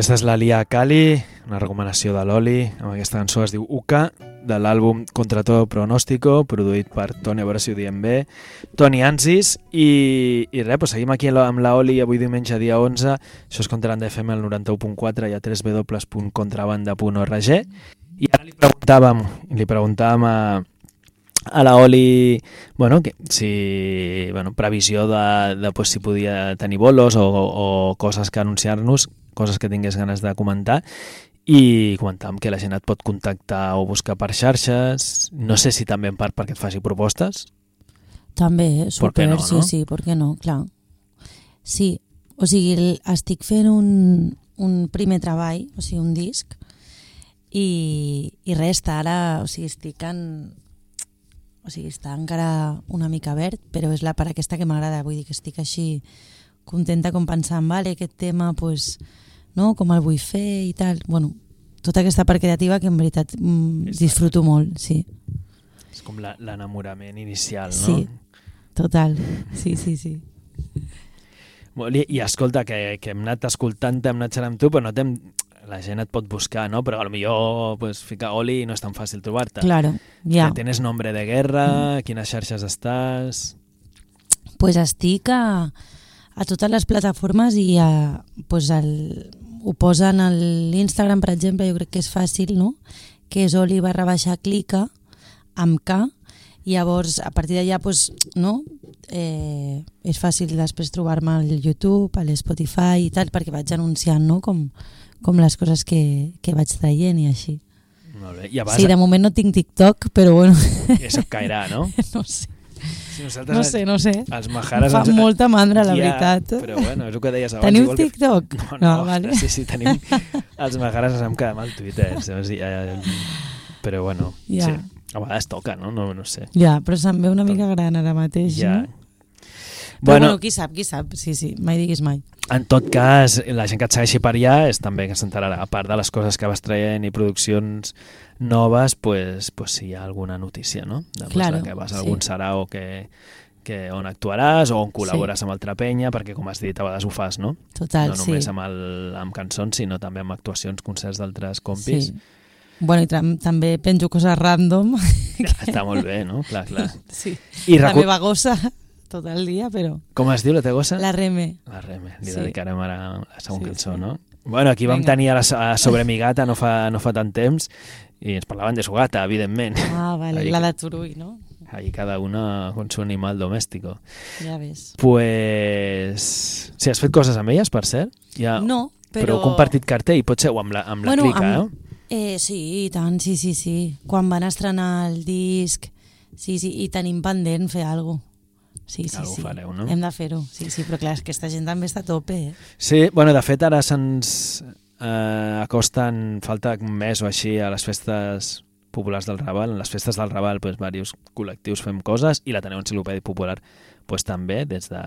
Aquesta és la Lia Cali, una recomanació de l'Oli, amb aquesta cançó es diu Uca, de l'àlbum Contra todo pronóstico, produït per Toni, a si ho diem bé, Toni Ansis, i, i res, doncs seguim aquí amb la Oli avui diumenge dia 11, això és Contrabanda FM al 91.4 i a www.contrabanda.org, i ara li preguntàvem, li preguntàvem a, a la Oli, bueno, que, si, bueno, previsió de, de pues, si podia tenir bolos o, o coses que anunciar-nos, coses que tingués ganes de comentar i comentàvem que la gent et pot contactar o buscar per xarxes, no sé si també en part perquè et faci propostes. També, eh? Super, no, sí, no? sí, per què no, clar. Sí, o sigui, estic fent un, un primer treball, o sigui, un disc, i, i res, està ara, o sigui, estic en... O sigui, està encara una mica verd, però és la part aquesta que m'agrada, vull dir que estic així contenta com pensant, vale, aquest tema, pues, no, com el vull fer i tal. Bueno, tota aquesta part creativa que en veritat mm, disfruto molt, sí. És com la- l'enamorament inicial, no? Sí, total, sí, sí, sí. Bé, I escolta, que, que hem anat escoltant, hem anat xerrant amb tu, però no t'hem... La gent et pot buscar, no? Però potser pues, ficar oli no és tan fàcil trobar-te. Claro, ja. Que tens nombre de guerra, quines xarxes estàs... pues estic a, a totes les plataformes i a, pues el, ho posen a l'Instagram, per exemple, jo crec que és fàcil, no? que és oli barra baixa clica amb K i llavors a partir d'allà pues, no? eh, és fàcil després trobar-me al YouTube, a l'Spotify i tal, perquè vaig anunciant no? com, com les coses que, que vaig traient i així. Molt bé. I a Sí, de moment no tinc TikTok, però bueno, Això cairà, no? no sé. Si nosaltres, No sé, no sé. Els Em majares... fa ens- molta mandra, la Ja, veritat. Però bueno, és el que deies abans. Teniu igual que- TikTok? No, no, No, vale. sí, sí, tenim... Els majares ens hem quedat amb el Twitter. saps? I, eh, però bueno, Ja. sí. A vegades toca, no? No, no sé. Ja, però se'm ve una mica gran ara mateix, Ja. no? Però Bueno, bueno, qui sap, qui sap, sí, sí, mai diguis mai. En tot cas, la gent que et segueixi per allà és també que s'enterarà, a part de les coses que vas traient i produccions noves, pues, pues si hi ha alguna notícia, no? De, Claro, que vas a sí. algun sarau que, que on actuaràs o on col·labores amb altra penya, perquè com has dit, a vegades ho fas, no? Total, no només sí. amb, el, amb cançons, sinó també amb actuacions, concerts d'altres compis. Sí. Bueno, i tam també penjo coses random. Està molt bé, no? Clar, clar. Sí. I la meva gossa tot el dia, però... Com es diu la teva gossa? La Reme. La Reme. Li Sí. dedicarem ara la següent Sí, cançó, sí. no? Bueno, aquí vam Vinga. tenir a, la, a sobre mi gata no fa, no fa tant temps i ens parlaven de su gata, evidentment. Ah, vale, Ahí- la de Turull, no? Ahí cada una con su animal doméstico. Ja ves. Pues... Sí, has fet coses amb elles, per cert? Ja... No, Però però... heu compartit cartell, potser, o amb la, amb la bueno, clica, amb- eh? Eh, sí, i tant, sí, sí, sí. Quan van estrenar el disc, sí, sí, i tenim pendent fer alguna cosa. Sí, sí, Algú sí. fareu, no? Hem de fer-ho, sí, sí, però clar, és que aquesta gent també està a tope, eh? Sí, bueno, de fet ara se'ns eh, acosten, falta un mes o així a les festes populars del Raval. En les festes del Raval, pues, diversos col·lectius fem coses i l'Ateneu Enciclopèdia Popular pues, també, des de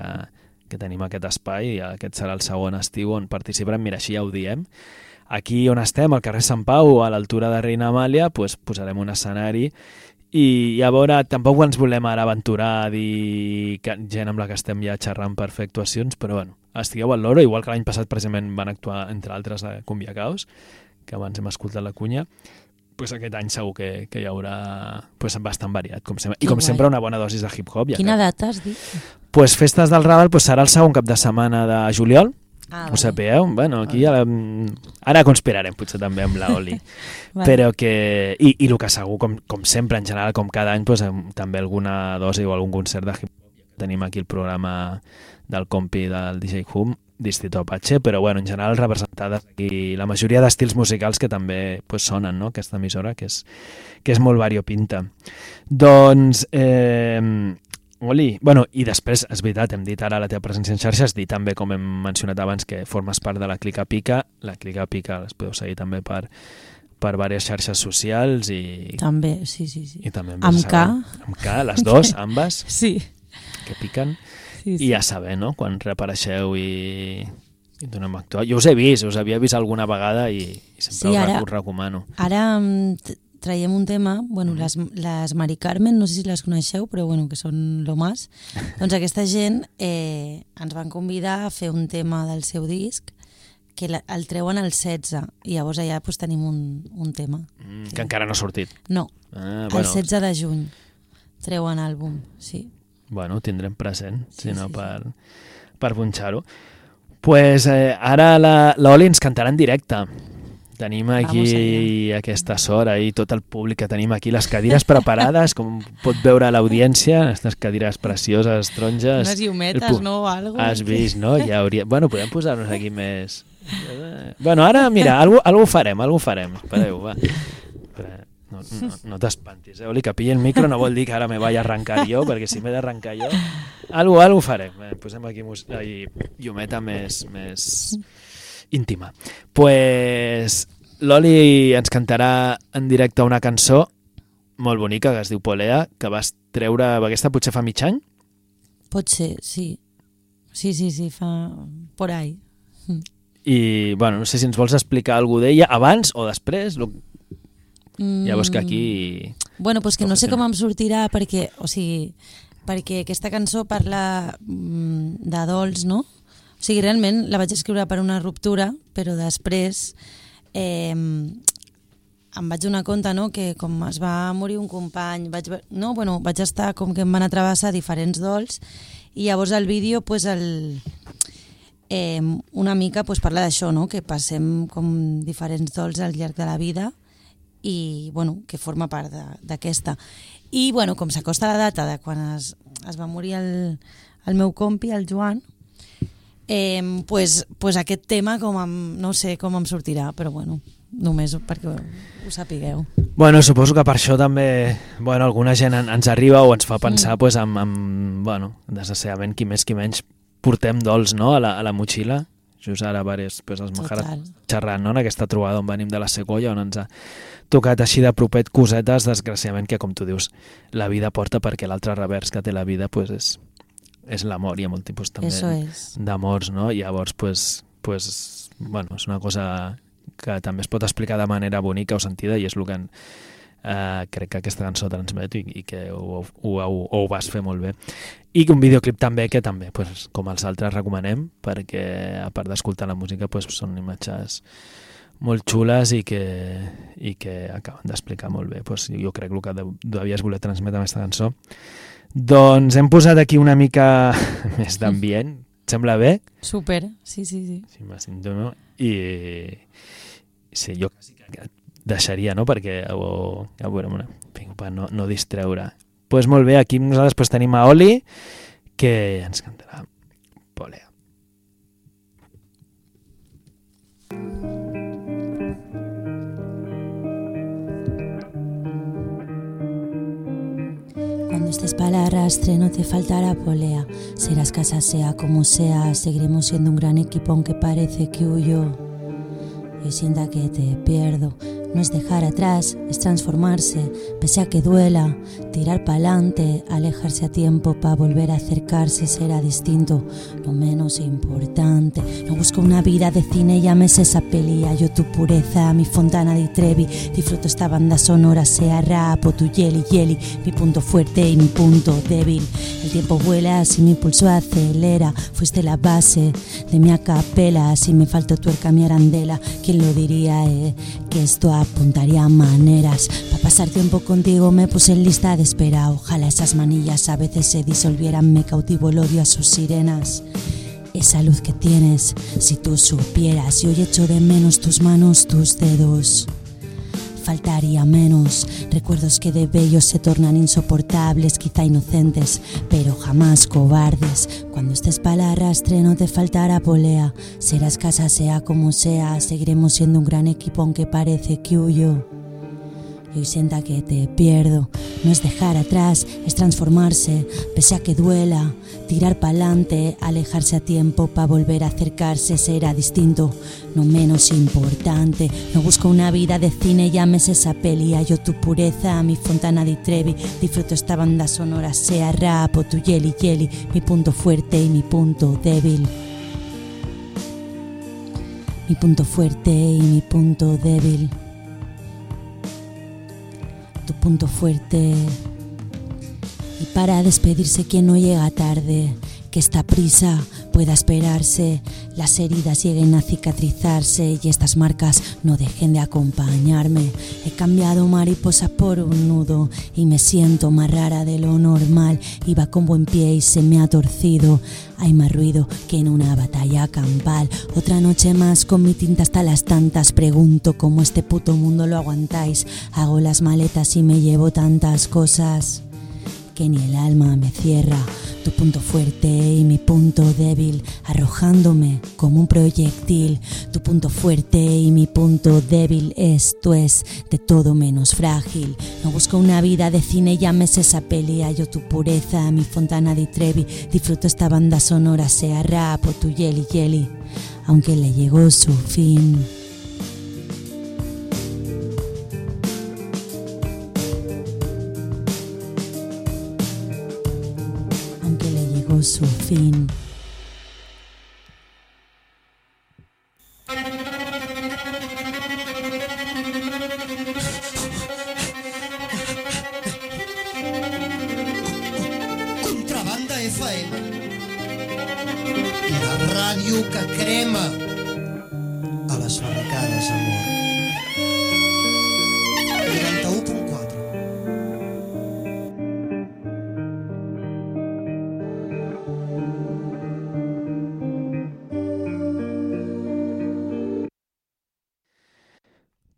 que tenim aquest espai, i aquest serà el segon estiu on participarem, mira, així ja ho diem. Aquí on estem, al carrer Sant Pau, a l'altura de Reina Amàlia, pues, posarem un escenari i a veure, tampoc ens volem ara aventurar a dir que gent amb la que estem ja xerrant per fer actuacions, però bueno, estigueu al loro, igual que l'any passat precisament van actuar, entre altres, a Cumbia Caos, que abans hem escoltat la cunya, pues aquest any segur que, que hi haurà pues, bastant variat, com sempre. I com guai. sempre una bona dosis de hip-hop. Ja Quina que, data has dit? pues, Festes del Raval pues, serà el segon cap de setmana de juliol, Ah, ho sapigueu? Bueno, aquí ja la, ara conspirarem potser també amb la Oli. Vale. Però que... I, i el que segur, com, com sempre, en general, com cada any, doncs, amb també alguna dosi o algun concert de hip-hop. Tenim aquí el programa del compi del DJ Hum, Distrito Apache, però bueno, en general representades aquí la majoria d'estils musicals que també pues, sonen, no?, aquesta emissora, que és, que és molt variopinta. Doncs, eh, Oli, bueno, i després, és veritat, hem dit ara la teva presència en xarxes, dir també, com hem mencionat abans, que formes part de la Clica Pica. La Clica Pica les podeu seguir també per, per diverses xarxes socials i, També, sí, sí, sí. i també Amb K. Amb K, les dos, ambes, Sí. que piquen. Sí, sí. I ja saber, no?, quan reapareixeu i, i donem a actuar. Jo us he vist, us havia vist alguna vegada i, i sempre Sí, ara- us recomano. Ara mm, traiem un tema, bueno, les, les Mari Carmen, no sé si les coneixeu, però bueno, que són lo más. doncs aquesta gent eh, ens van convidar a fer un tema del seu disc que la, el treuen el 16 i llavors allà pues, tenim un, un tema. Mm, que encara no ha sortit. No, Ah, el bueno, 16 de juny treuen àlbum, sí. Bueno, ho tindrem present, Sí, si no sí, per, per punxar-ho. pues, eh, ara la, l'Oli ens cantarà en directe. Tenim aquí aquesta sort i tot el públic que tenim aquí, les cadires preparades, com pot veure l'audiència, aquestes cadires precioses, taronges. Unes llumetes, El pu- no, algo. Has vist, no? Ja hauria... Bueno, podem posar-nos aquí més... Bueno, ara, mira, algú, algú farem, algú farem. Espereu, va. No, no, no t'espantis, eh? Oli, que pilli el micro no vol dir que ara me vaig arrencar jo, perquè si m'he d'arrencar jo... Algú, algú farem. Eh? Posem aquí mus... Ai, llumeta més, més íntima. pues, l'Oli ens cantarà en directe una cançó molt bonica que es diu Polea, que vas treure, aquesta potser fa mig any? Pot ser, sí. Sí, sí, sí, fa... por ahí. I, bueno, no sé si ens vols explicar alguna d'ella abans o després. Lo... Mm. Veus que aquí... Bueno, pues que no sé com em sortirà perquè, o sigui, perquè aquesta cançó parla mm, de dols, no? O sigui, realment la vaig escriure per una ruptura, però després eh, em vaig donar compte no, que com es va morir un company, vaig, no, bueno, vaig estar com que em van atravessar diferents dols i llavors el vídeo pues el, eh, una mica pues, parla d'això, no? que passem com diferents dols al llarg de la vida i bueno, que forma part d'aquesta. I bueno, com s'acosta la data de quan es, es va morir el, el meu compi, el Joan, eh, pues, pues aquest tema com em, no sé com em sortirà, però bueno, només perquè ho sapigueu. Bueno, suposo que per això també bueno, alguna gent en, ens arriba o ens fa pensar Mm. pues, amb, amb, bueno, desgraciadament, qui més qui menys portem dols no? a, la, a la motxilla. Just ara, varis, pues, els Total. xerrant no? en aquesta trobada on venim de la Segolla, on ens ha tocat així de propet cosetes, desgraciadament, que com tu dius, la vida porta perquè l'altre revers que té la vida pues, és, és l'amor. Hi ha molt tipus també d'amors, no? I llavors, pues, pues, bueno, és una cosa que també es pot explicar de manera bonica o sentida i és el que en, eh, crec que aquesta cançó transmet i, i que ho, ho, ho, ho vas fer molt bé. I un videoclip també que també, pues, com els altres, recomanem perquè a part d'escoltar la música pues, són imatges molt xules i que, i que acaben d'explicar molt bé. Pues, jo crec el que de- devies voler transmetre amb aquesta cançó. Doncs hem posat aquí una mica més d'ambient. Et sembla bé? Super, sí, sí, sí. Sí, me sento, no? I sí, jo quasi que deixaria, no? Perquè ho, a veure, una, vinga, per no, no distreure. Doncs pues molt bé, aquí nosaltres pues, tenim a Oli, que ens cantarà Polea. Cuando estés para arrastre no te faltará polea. Serás casa sea como sea, seguiremos siendo un gran equipo aunque parece que huyo. Y sienta que te pierdo. No es dejar atrás, es transformarse, pese a que duela, tirar pa'lante, alejarse a tiempo para volver a acercarse será distinto, lo menos importante. No busco una vida de cine, llames esa pelía, yo tu pureza, mi fontana di Trevi, disfruto esta banda sonora, sea rap o tu yeli yeli, mi punto fuerte y mi punto débil. El tiempo vuela si mi pulso acelera, fuiste la base de mi acapela, si me faltó tuerca mi arandela, ¿quién lo diría, eh? Que esto apuntaría maneras. Para pasar tiempo contigo me puse en lista de espera, ojalá esas manillas a veces se disolvieran, me cautivo el odio a sus sirenas. Esa luz que tienes, si tú supieras, y hoy echo de menos tus manos, tus dedos faltaría menos. Recuerdos que de bellos se tornan insoportables, quizá inocentes, pero jamás cobardes. Cuando estés para arrastre no te faltará polea. Serás casa sea como sea, seguiremos siendo un gran equipo aunque parece que huyo. Y hoy sienta que te pierdo. No es dejar atrás, es transformarse, pese a que duela. Tirar pa'lante, alejarse a tiempo para volver a acercarse será distinto, no menos importante. No busco una vida de cine, llames esa peli. Yo tu pureza, mi fontana di Trevi. Disfruto esta banda sonora, sea rap o tu yeli yeli. Mi punto fuerte y mi punto débil. Mi punto fuerte y mi punto débil tu punto fuerte. Y para despedirse quien no llega tarde, que esta prisa pueda esperarse, las heridas lleguen a cicatrizarse y estas marcas no dejen de acompañarme. He cambiado mariposa por un nudo y me siento más rara de lo normal. Iba con buen pie y se me ha torcido. Hay más ruido que en una batalla campal. Otra noche más con mi tinta hasta las tantas. Pregunto cómo este puto mundo lo aguantáis. Hago las maletas y me llevo tantas cosas que ni el alma me cierra. Tu punto fuerte y mi punto débil, arrojándome como un proyectil. Tu punto fuerte y mi punto débil, esto es de todo menos frágil. No busco una vida de cine, llames esa peli. Yo tu pureza, mi fontana di Trevi. Disfruto esta banda sonora, sea rap o tu yeli yeli, aunque le llegó su fin. Su fin.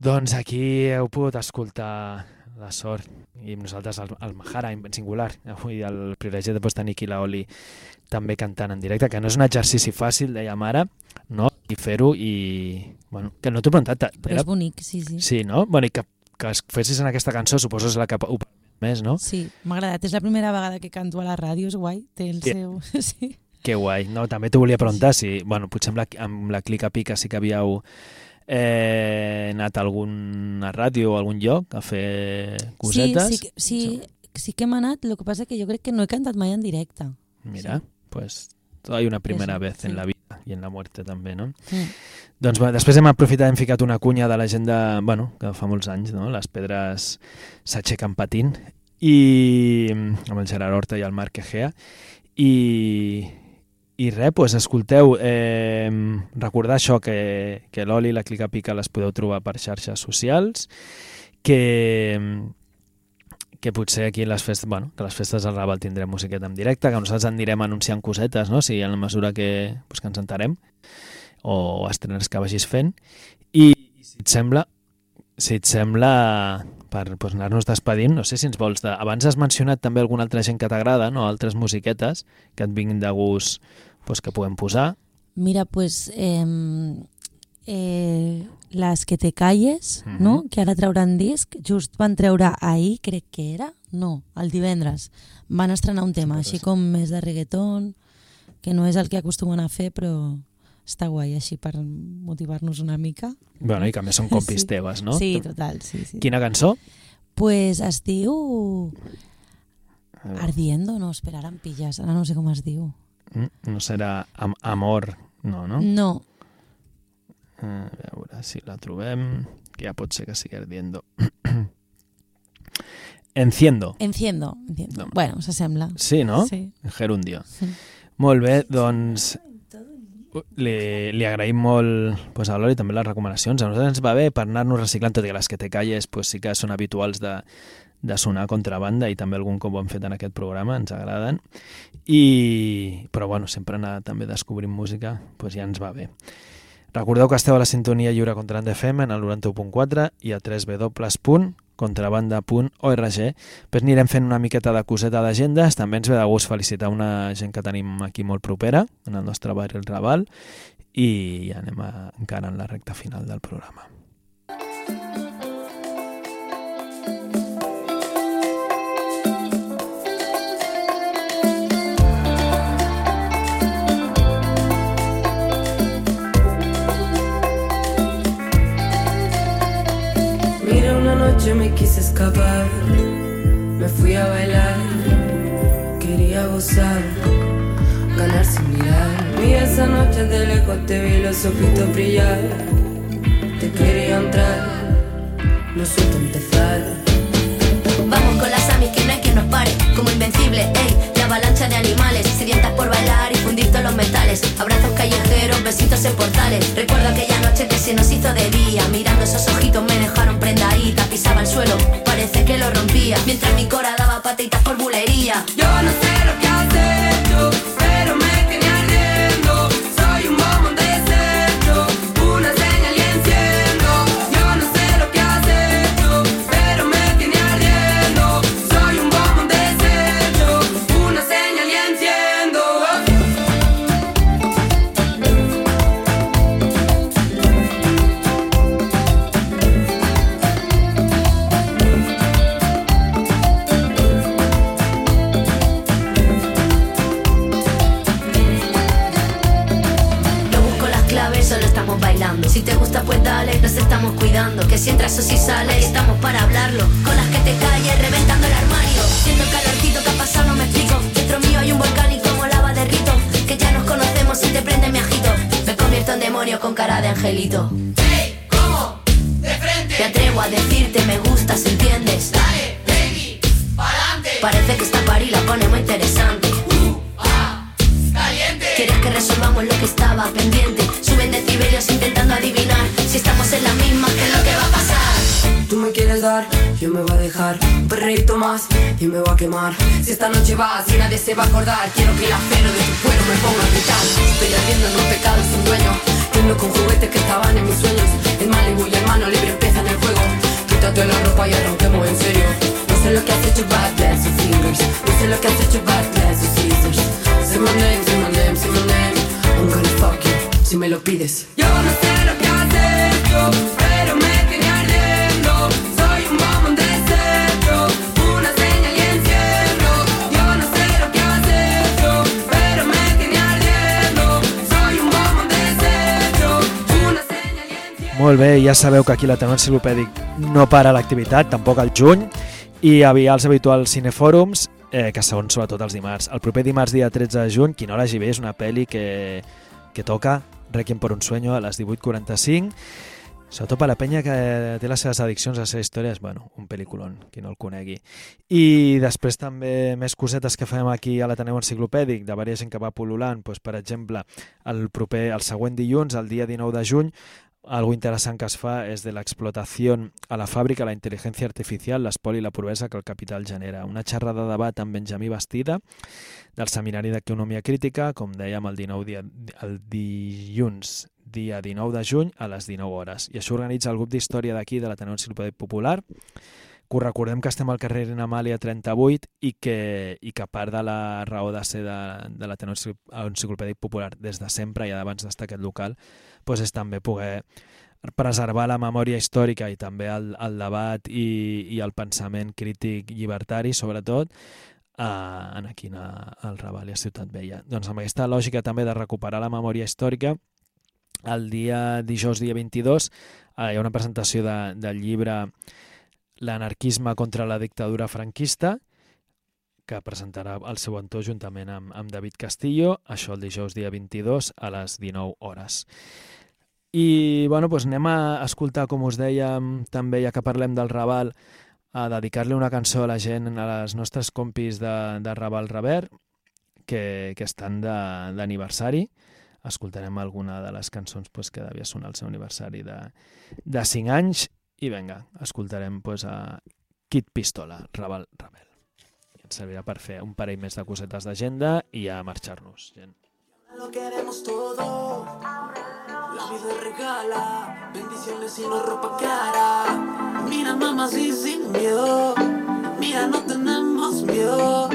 Doncs aquí heu pogut escoltar la sort i nosaltres el, el Mahara en singular, avui el privilegi de poder tenir aquí la Oli també cantant en directe, que no és un exercici fàcil, dèiem ara, no? i fer-ho i... Bueno, que no t'ho he preguntat. Però és bonic, sí, sí. Sí, no? Bueno, i que, que es fessis en aquesta cançó, suposo és la que ho més, no? Sí, m'ha agradat. És la primera vegada que canto a la ràdio, és guai. Té el Sí. seu... Sí. Que guai. No, també t'ho volia preguntar si, bueno, potser amb la, amb la Clica Pica sí que havíeu eh, anat a alguna ràdio o algun lloc a fer cosetes. Sí, sí, que- sí, sí que hem anat, el que passa que jo crec que no he cantat mai en directe. Mira, pues hay una primera Eso, vez en sí. la vida i en la muerte també, no? Mm. Doncs bé, després hem aprofitat hem ficat una cunya de la gent de, bueno, que fa molts anys, no? Les pedres s'aixequen patint i amb el Gerard Horta i el Marc Egea i, i res, pues, escolteu, eh, recordar això, que, que l'Oli i la Clica Pica les podeu trobar per xarxes socials, que, que potser aquí les festes, bueno, que les festes del Raval tindrem musiqueta en directe, que nosaltres anirem anunciant cosetes, no? si en la mesura que, pues, que ens entarem, o estrenes que vagis fent, i, i si et sembla, si et sembla, per pues, anar-nos despedint, no sé si ens vols... De... Abans has mencionat també alguna altra gent que t'agrada, no? altres musiquetes que et vinguin de gust pues, que puguem posar. Mira, pues eh, eh, les que te calles, Mhm. no? que ara trauran disc, just van treure ahir, crec que era, no, el divendres, van estrenar un tema, Suposo, així sí. com més de reggaeton, que no és el que acostumen a fer, però està guai així per motivar-nos una mica. Bueno, i que més són compis Sí. teves, no? Sí, total, sí, sí. Quina cançó? Pues es diu... Ardiendo, no, espera, ara em pilles, ara no sé com es diu. Mm, No serà am Amor, no, no? No, Eh, A veure si la trobem, que ja pot ser que sigui ardiendo. Enciendo. enciendo, enciendo. No. Bueno, s'assembla. Sí, no? Sí. Gerundio. Sí. Molt bé, doncs li, li agraïm molt pues, a l'Oli també les recomanacions. A nosaltres ens va bé per anar-nos reciclant, tot i que les que te calles pues, sí que són habituals de, de sonar contrabanda i també algun cop ho hem fet en aquest programa, ens agraden. I, però bueno, sempre anar també descobrint música pues, ja ens va bé. Recordeu que esteu a la sintonia lliure contra FM en el 91.4 i a www.contrabanda.org. Després anirem fent una miqueta de coseta d'agendes. També ens ve de gust felicitar una gent que tenim aquí molt propera, en el nostre barri el Raval, i ja anem a, encara en la recta final del programa. Me fui a bailar, quería gozar, ganar sin mirar. Mira, esa noche de lejos te vi los ojitos brillar, te quería entrar, no supe empezar. Vamos con las amis que no quien nos pare Como invencible, ey, la avalancha de animales Sedientas por bailar y fundir los metales. Abrazos callejeros, besitos en portales. Recuerdo aquella noche que se nos hizo de día. Mirando esos ojitos me dejaron prendadita Pisaba el suelo, parece que lo rompía Mientras mi cora daba patitas por bulería. Yo no sé lo que has hecho, Que si entras o si sales, estamos para hablarlo Con las que te calles, reventando el armario Siento el calorcito que ha pasado, no me explico Dentro mío hay un volcán y como lava derrito Que ya nos conocemos y te prende mi ajito Me convierto en demonio con cara de angelito ¿Cómo? De frente, Me atrevo a decirte me gustas, ¿entiendes? dale, baby, pa'lante. Parece que esta pari la pone muy interesante Ah, caliente. ¿Quieres que resolvamos lo que estaba pendiente? Suben decibelios intentando adivinar Si estamos en la misma, ¿qué es lo que va a pasar? Tú me quieres dar, yo me voy a dejar un perrito más y me voy a quemar. Si esta noche vas y nadie se va a acordar, quiero que el acero de tu cuero me ponga a gritar. Estoy ardiendo en un pecado sin dueño, Jugando con juguetes que estaban en mis sueños El Malibu y el mano libre empiezan el juego Quítate la ropa y arranquemos en serio No sé lo que has hecho, but dance your fingers No sé lo que has hecho, but pides. Yo no sé lo que has hecho Pero me tiene ardiendo. Soy un bombón de centro Una señal y enciendo Yo no sé lo que has hecho Pero me tiene ardiendo. Soy un bombón de centro Una señal y enciendo Molt bé, ja sabeu que aquí l'Ateneu Enciclopèdic no para l'activitat, tampoc al juny, i havia els habituals cinefòrums, eh, que són sobretot els dimarts. El proper dimarts, dia 13 de juny, qui no l'hagi vist, és una pel·li que, que toca Requiem por un sueño a les 18.45, sobretot per la penya que té les seves addiccions les seves històries, bueno, un pel·lículon, qui no el conegui. I després també més cosetes que fem aquí a l'Ateneu Enciclopèdic, de diversa gent que va pol·lulant, doncs, per exemple, el proper, el següent dilluns, el dia 19 de juny, algo interessant que es fa és de l'explotació a la fàbrica, la intel·ligència artificial, l'espoli i la pobresa que el capital genera. Una xerrada de debat amb Benjamí Bastida del Seminari d'Economia Crítica, com dèiem, el, 19 dia, el dilluns dia 19 de juny a les 19 hores. I això organitza el grup d'història d'aquí de l'Ateneu Enciclopèdic Popular, que recordem que estem al carrer Amàlia 38 i que, i que part de la raó de ser de, de l'Ateneu Enciclopèdic Popular des de sempre i abans d'estar aquest local, doncs és també poder preservar la memòria històrica i també el, el debat i, i el pensament crític llibertari, sobretot, eh, en aquí al Raval i a Ciutat Vella. Doncs amb aquesta lògica també de recuperar la memòria històrica, el dia dijous, dia 22, eh, hi ha una presentació de, del llibre L'anarquisme contra la dictadura franquista, que presentarà el seu autor juntament amb, amb David Castillo, això el dijous dia 22 a les 19 hores. I bueno, doncs anem a escoltar, com us dèiem, també ja que parlem del Raval, a dedicar-li una cançó a la gent, a les nostres compis de, de Raval Revert, que, que estan d'aniversari. Escoltarem alguna de les cançons pues, que devia sonar el seu aniversari de, de 5 anys i vinga, escoltarem pues, a Kid Pistola, Raval Rebel. I ens servirà per fer un parell més de cosetes d'agenda i a marxar-nos, gent. Lo queremos todo. La vida regala bendiciones y no ropa cara. Mira, mamá, sí, sin miedo. Mira, no tenemos miedo.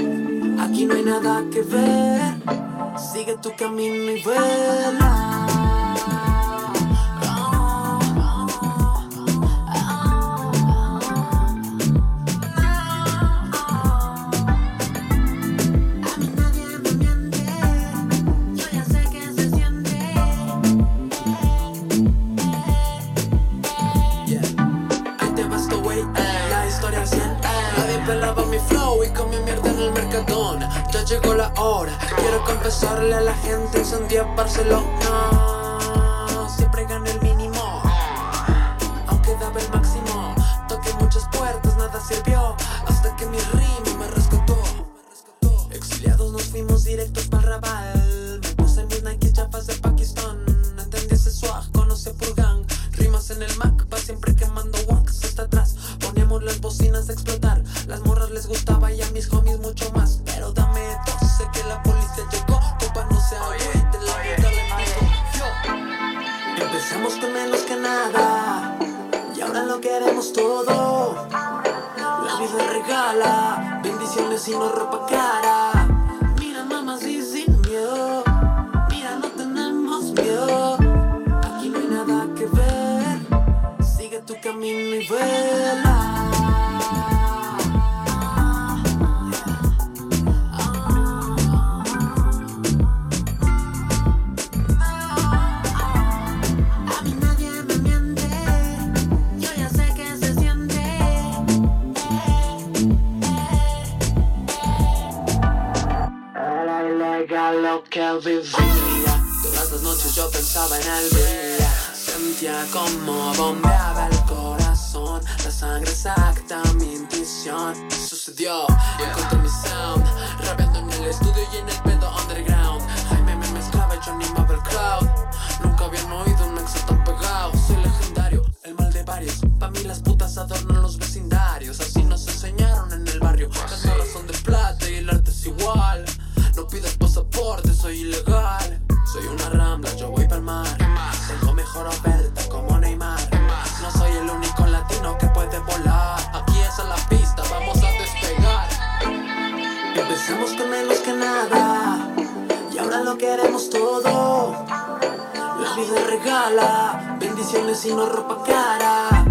Aquí no hay nada que ver. Sigue tu camino y vuela. Ya llegó la hora, quiero confesarle a la gente Encendí Barcelona. Siempre gané el mínimo. Aunque daba el máximo. Toqué muchas puertas, nada sirvió. Hasta que mi rima me rescató. Exiliados nos fuimos directos para Raval queremos todo. La vida regala Bendiciones y no ropa cara las noches yo pensaba en día. Sentía como bombeaba el corazón. La sangre exacta, mi intuición. Sucedió, encontré mi sound. Rapeando en el estudio y en el pedo underground. Jaime me mezclaba y yo animaba el crowd Nunca habían oído un nexo tan pegado queremos todo. La vida regala bendiciones y no ropa cara.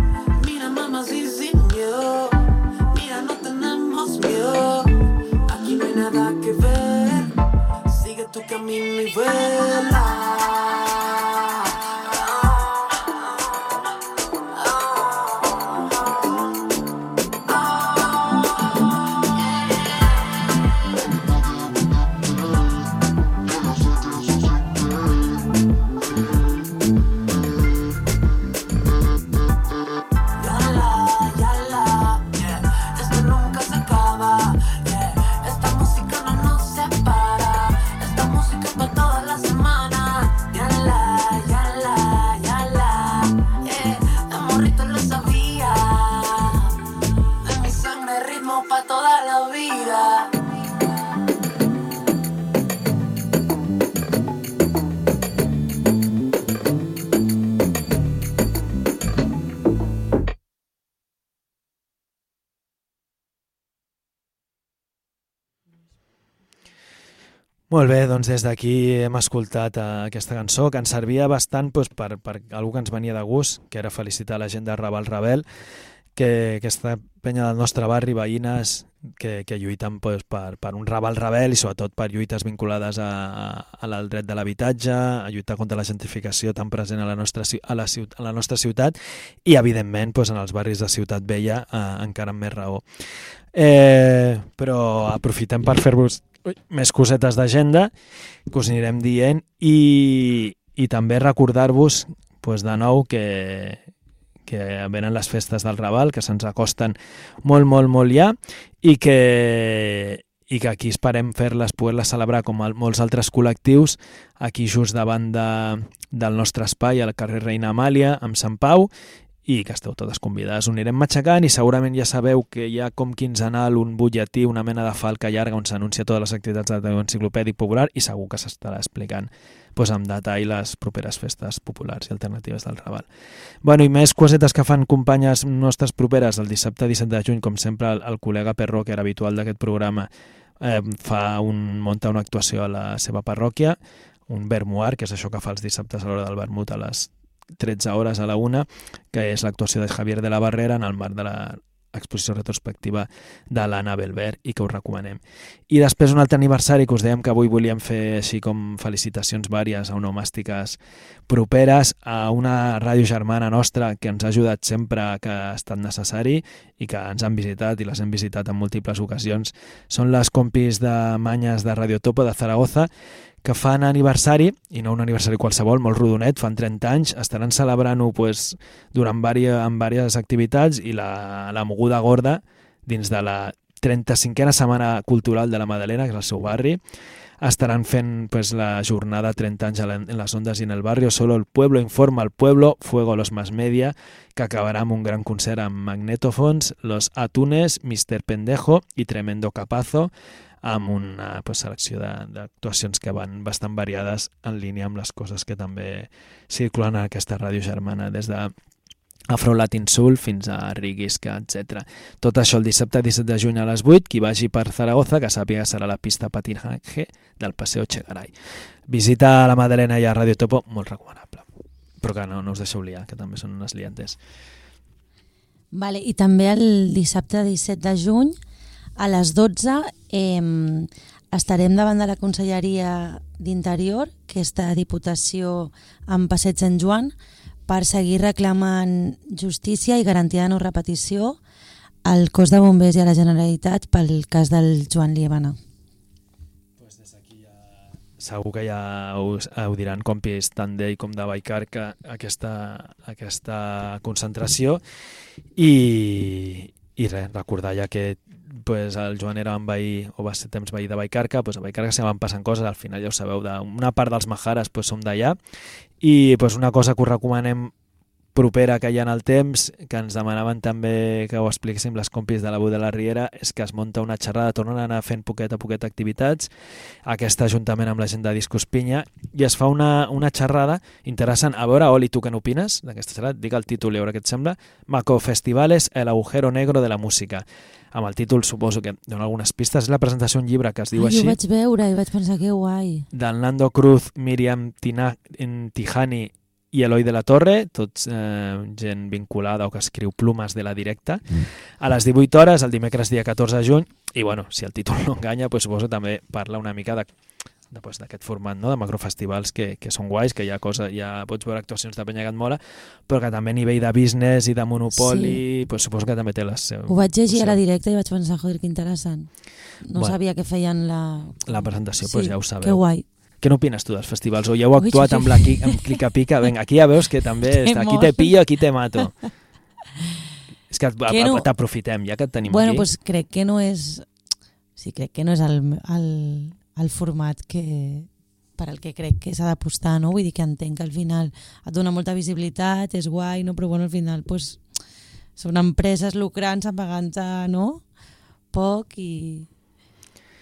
Mira, mamá, sí, sin miedo. Mira, no tenemos miedo. Aquí no hay nada que ver. Sigue tu camino y vuela. Molt bé, doncs des d'aquí hem escoltat eh, aquesta cançó que ens servia bastant doncs, per, per algú que ens venia de gust, que era felicitar la gent de Raval Rebel, que aquesta penya del nostre barri, veïnes, que, que lluiten doncs, per, per un Raval Rebel i sobretot per lluites vinculades a, a, al dret de l'habitatge, a lluitar contra la gentrificació tan present a la nostra, a la, ciut- a la nostra ciutat i, evidentment, doncs, en els barris de Ciutat Vella eh, encara amb més raó. Eh, però aprofitem per fer-vos ui, més cosetes d'agenda que us anirem dient. I, i també recordar-vos pues, de nou que, que venen les festes del Raval, que se'ns acosten molt, molt, molt ja i que, i que aquí esperem fer-les, poder-les celebrar com molts altres col·lectius aquí just davant de, del nostre espai al carrer Reina Amàlia amb Sant Pau i que esteu totes convidades. Ho anirem matxacant i segurament ja sabeu que hi ha com quinzenal un butlletí, una mena de falca llarga on s'anuncia totes les activitats de l'enciclopèdic popular i segur que s'estarà explicant doncs, amb detall les properes festes populars i alternatives del Raval. Bueno, i més cosetes que fan companyes nostres properes el dissabte 17 de juny, com sempre el, el col·lega Perró, que era habitual d'aquest programa, eh, fa un, munta una actuació a la seva parròquia, un vermuar, que és això que fa els dissabtes a l'hora del vermut a les 13 hores a la una, que és l'actuació de Javier de la Barrera en el marc de la exposició retrospectiva de l'Anna Belver i que us recomanem. I després un altre aniversari que us dèiem que avui volíem fer així com felicitacions vàries a onomàstiques properes a una ràdio germana nostra que ens ha ajudat sempre que ha estat necessari i que ens han visitat i les hem visitat en múltiples ocasions. Són les compis de Manyes de Radio Topo de Zaragoza que fan aniversari, i no un aniversari qualsevol, molt rodonet, fan 30 anys, estaran celebrant-ho pues, durant vàries, amb diverses activitats i la, la moguda gorda dins de la 35a setmana cultural de la Madalena, que és el seu barri, estaran fent pues, la jornada 30 anys en les ondes i en el barrio, solo el pueblo informa al pueblo, fuego los más media, que acabarà amb un gran concert amb Magnetofons, Los Atunes, Mr. Pendejo i Tremendo Capazo, amb una pues, selecció d'actuacions que van bastant variades en línia amb les coses que també circulen a aquesta ràdio germana, des de Afro Latin Soul fins a Riguisca, etc. Tot això el dissabte 17 de juny a les 8, qui vagi per Zaragoza que sàpiga que serà la pista patinaje del Paseo Chegaray. Visita a la Madalena i a Radio Topo, molt recomanable. Però que no, no us deixeu liar, que també són unes liantes. Vale, I també el dissabte 17 de juny a les 12 eh, estarem davant de la Conselleria d'Interior, aquesta Diputació en Passeig Sant Joan, per seguir reclamant justícia i garantia de no repetició al cos de bombers i a la Generalitat pel cas del Joan Liebana. Segur que ja us, ho diran compis tant d'ell com de Baicarca aquesta, aquesta concentració i, i res, recordar ja que pues, el Joan era un veí, o va ser temps veí de Baicarca, pues, a Baicarca se van passant coses, al final ja ho sabeu, de una part dels Majares pues, som d'allà. I pues, una cosa que us recomanem propera que hi ha en el temps, que ens demanaven també que ho expliquéssim les compis de la Bu de la Riera, és que es munta una xerrada, tornen a anar fent poquet a poquet activitats, aquesta juntament amb la gent de Discos Pinya, i es fa una, una xerrada interessant. A veure, Oli, tu què n'opines d'aquesta xerrada? Digue el títol i a veure què et sembla. Maco Festivales, el agujero negro de la música. Amb el títol suposo que dona algunes pistes. És la presentació d'un llibre que es diu Ai, així ho vaig veure i vaig pensar que guai. del Nando Cruz, Miriam Tina, Tijani i Eloi de la Torre, tots eh, gent vinculada o que escriu plumes de la directa, a les 18 hores, el dimecres dia 14 de juny, i bueno, si el títol no enganya, pues, suposo que també parla una mica de de, pues, d'aquest format no? de macrofestivals que, que són guais, que hi ha, cosa, ja pots veure actuacions de penya que et mola, però que també a nivell de business i de monopoli, sí. pues, suposo que també té les seus. Ho vaig llegir a la directa i vaig pensar, joder, que interessant. No Bueno. sabia que feien la... La presentació, Sí, pues ja ho sabeu. que guai. Què n'opines tu dels festivals? O ja heu actuat amb la amb Clica Pica? Vinga, aquí ja veus que també està, aquí te pillo, aquí te mato. És que no- t'aprofitem, ja que et tenim bueno, aquí. pues crec que no és... Sí, crec que no és el, el, el format que per al que crec que s'ha d'apostar, no? Vull dir que entenc que al final et dona molta visibilitat, és guai, no? però bueno, al final pues, són empreses lucrants pagant-te no? poc i,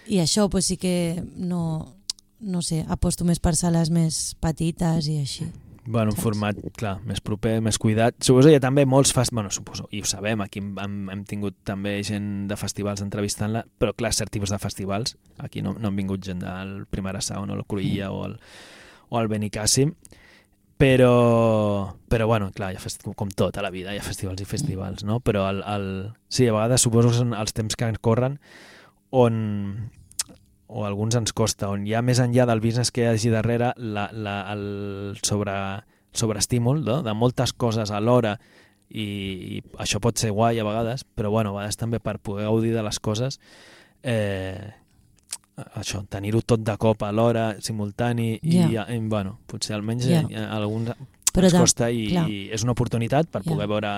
i això pues, sí que no, no sé, aposto més per sales més petites i així. Bueno, un format, clar, més proper, més cuidat. Suposo que hi ha també molts fest... Bueno, suposo, i ho sabem, aquí hem, hem tingut també gent de festivals entrevistant-la, però clar, cert tipus de festivals. Aquí no, no han vingut gent del Primera Sound o el Cruïlla o el, o el Benicàssim, però, però bueno, clar, ha fest... com tot a la vida, hi ha festivals i festivals, no? Però el, el... sí, a vegades suposo que són els temps que corren on o a alguns ens costa, on hi ha més enllà del business que hi hagi darrere la, la, el sobre, sobreestímul no? de moltes coses alhora i, i això pot ser guai a vegades, però bueno, a vegades també per poder gaudir de les coses eh, això, tenir-ho tot de cop alhora, simultani i, Ja. i bueno, potser almenys yeah. a alguns Però ens costa i, clar. i és una oportunitat per Ja. poder veure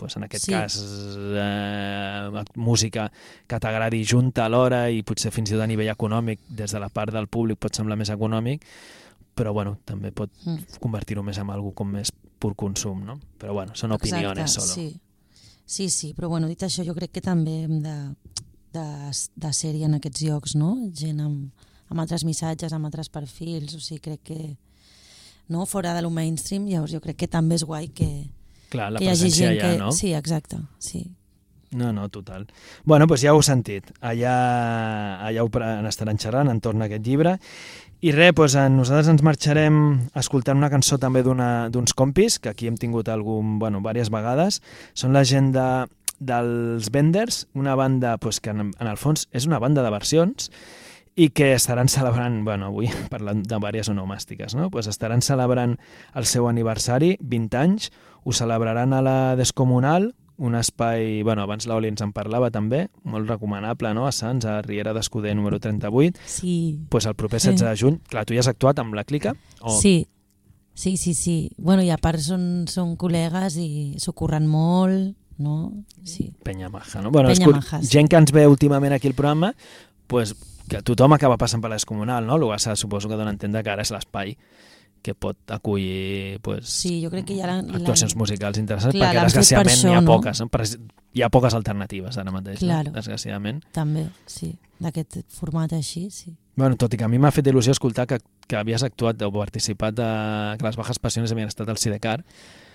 pues, en aquest Sí. cas eh, música que t'agradi junta alhora i potser fins i tot a nivell econòmic des de la part del públic pot semblar més econòmic però bueno, també pot Mm. convertir-ho més en algo com més pur consum, no? Però bueno, són opiniones solo. Sí. sí, sí, però bueno, dit això, jo crec que també hem de, de, de ser-hi en aquests llocs, no? Gent amb, amb altres missatges, amb altres perfils, o sigui, crec que no, fora de lo mainstream, llavors jo crec que també és guai que, Clar, la que hi hagi gent allà, que... no? Sí, exacte, sí. No, no, total. Bueno, doncs ja ho heu sentit. Allà, allà ho estaran xerrant entorn a aquest llibre. I res, doncs nosaltres ens marxarem escoltant una cançó també d'uns compis, que aquí hem tingut algun, bueno, diverses vegades. Són la gent de, dels Venders, una banda doncs, que en, en el fons és una banda de versions i que estaran celebrant, bueno, avui parlant de diverses onomàstiques, no? Pues estaran celebrant el seu aniversari, 20 anys, ho celebraran a la Descomunal, un espai, bueno, abans l'Oli ens en parlava també, molt recomanable, no?, a Sants, a Riera d'Escuder número 38. Sí. Pues el proper 16 de juny, clar, tu ja has actuat amb la Clica? O... Sí, sí, sí, sí. Bueno, i a part són, són col·legues i s'ho curren molt, no? Sí. Penya maja, no? Bueno, Penya maja, sí. gent que ens ve últimament aquí al programa, pues, que tothom acaba passant per la Descomunal, no? El que suposo que dona a entendre que ara és l'espai que pot acollir pues, Sí, jo crec que ja actuacions musicals interessants, Clar, perquè fet per desgraciadament això, n'hi ha poques, no? Pres- hi ha poques alternatives ara mateix, Claro. no? desgraciadament. També, sí. D'aquest format així, sí. Bueno, tot i que a mi m'ha fet il·lusió escoltar que, que havies actuat o participat a, que les Bajas Passions havien estat al Sidecar,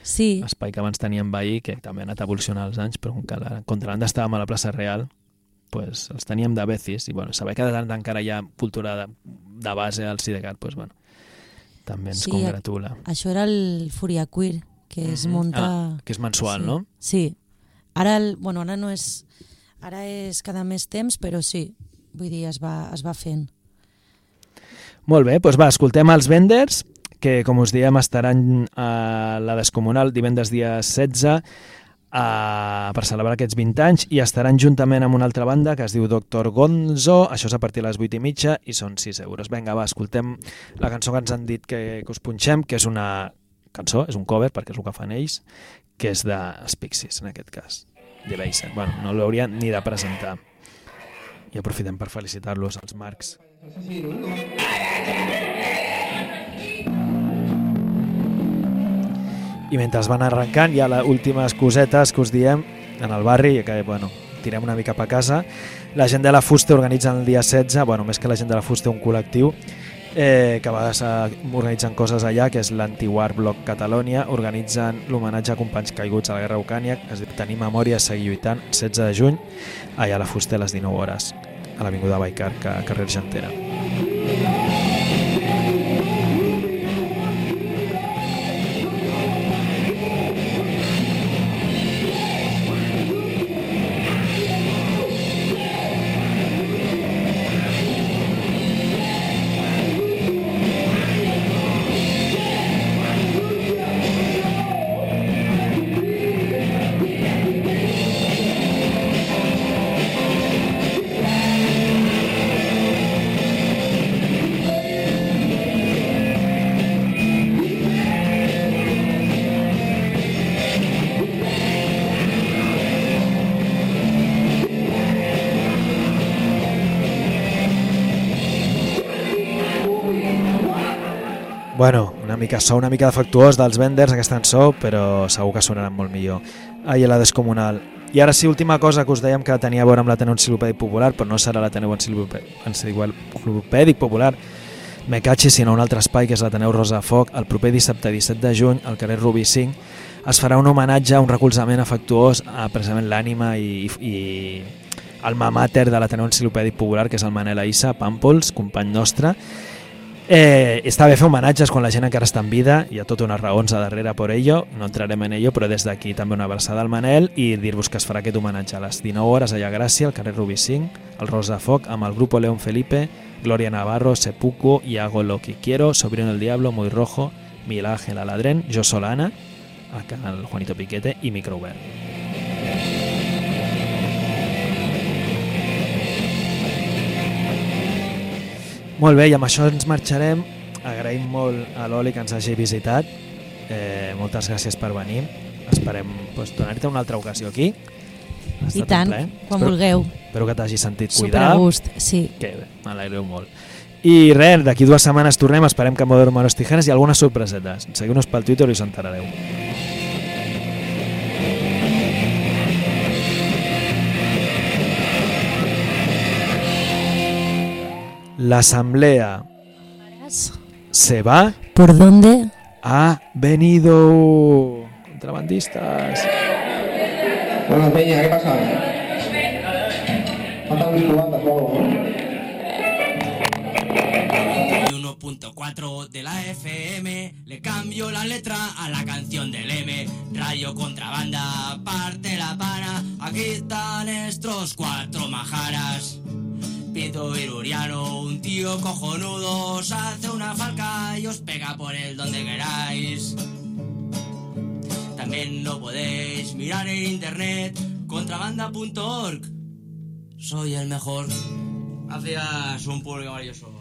Sí. espai que abans teníem veí, que també ha anat evolucionant els anys, però com que la contrabanda estàvem a la plaça Real, pues, els teníem de becis, i bueno, saber que de tant encara hi ha cultura de, de base al Sidecar, pues, bueno, també ens Sí, congratula. Això era el Furia Queer, que es Mhm. munta... Ah, que és mensual, sí. no? Sí. Ara, el, bueno, ara no és... Ara és cada més temps, però sí. Vull dir, es va, es va fent. Molt bé, doncs va, escoltem els Venders, que com us diem estaran a la Descomunal divendres dia 16 a, per celebrar aquests 20 anys i estaran juntament amb una altra banda que es diu Doctor Gonzo, això és a partir de les 8 i mitja i són 6 euros. Vinga, va, escoltem la cançó que ens han dit que, que us punxem, que és una cançó, és un cover perquè és el que fan ells, que és dels Pixies, en aquest cas, de Baser. Bueno, no l'haurien ni de presentar. I aprofitem per felicitar-los, als Marcs. I mentre es van arrencant, hi ha les últimes cosetes que us diem en el barri, que bueno, tirem una mica a casa. La gent de la Fuste organitza el dia 16, bueno, més que la gent de la Fuste, un col·lectiu, eh, que a vegades organitzen coses allà, que és l'Antiwar Bloc Catalònia, organitzen l'homenatge a companys caiguts a la Guerra Ucània, es diu Tenir memòria, seguir lluitant, 16 de juny, allà a la Fuste a les 19 hores, a l'Avinguda Baicar, que carrer Argentera. Bueno, una mica so una mica defectuós dels vendors aquesta cançó, però segur que sonaran molt millor. Ai, la Descomunal. I ara sí, última cosa que us dèiem que tenia a veure amb l'Ateneu Enciclopèdic Popular, però no serà l'Ateneu Enciclopè- Enciclopèdic Popular Mecachi, sinó un altre espai que és l'Ateneu Rosa Foc. El proper dissabte 17 de juny, al carrer Rubí 5, es farà un homenatge, un recolzament afectuós a precisament l'ànima i, i alma mater de l'Ateneu Enciclopèdic Popular, que és el Manel Aissa Pàmpols, company nostre, Eh, està bé fer homenatges quan la gent encara està en vida, hi ha tota unes raons a darrere per ello, no entrarem en ello, però des d'aquí també una abraçada al Manel i dir-vos que es farà aquest homenatge a les 19 hores allà a Gràcia, al carrer Rubí 5, al Rosa Foc, amb el grup León Felipe, Gloria Navarro, Sepuku, Iago Lo que quiero, Sobrino el Diablo, Muy Rojo, Miguel Ángel Aladrén, Jo Solana, acá el Juanito Piquete i Microobert. Molt bé, i amb això ens marxarem. Agraïm molt a l'Oli que ens hagi visitat. Eh, moltes gràcies per venir. Esperem pues, donar-te una altra ocasió aquí. I tant, quan Espero- vulgueu. Espero que t'hagi sentit cuidar. a gust, sí. Que m'alegreu molt. I res, d'aquí dues setmanes tornem, esperem que Modern Manos Tijeras i algunes sorpresetes. Seguiu-nos pel Twitter i us enterareu. L'assemblea se va, ¿Por dónde? ha venido. Contrabandistas. Bueno, Peña, ¿qué pasa? Algo, ¿no? 1.4 de la FM Le cambio la letra a la canción del M Rayo contrabanda, parte la pana Aquí están estos cuatro majaras Pito Iruriano, un tío cojonudo Os hace una falca y os pega por el donde queráis. También lo podéis mirar en internet Contrabanda.org Soy el mejor. Gracias, un público maravilloso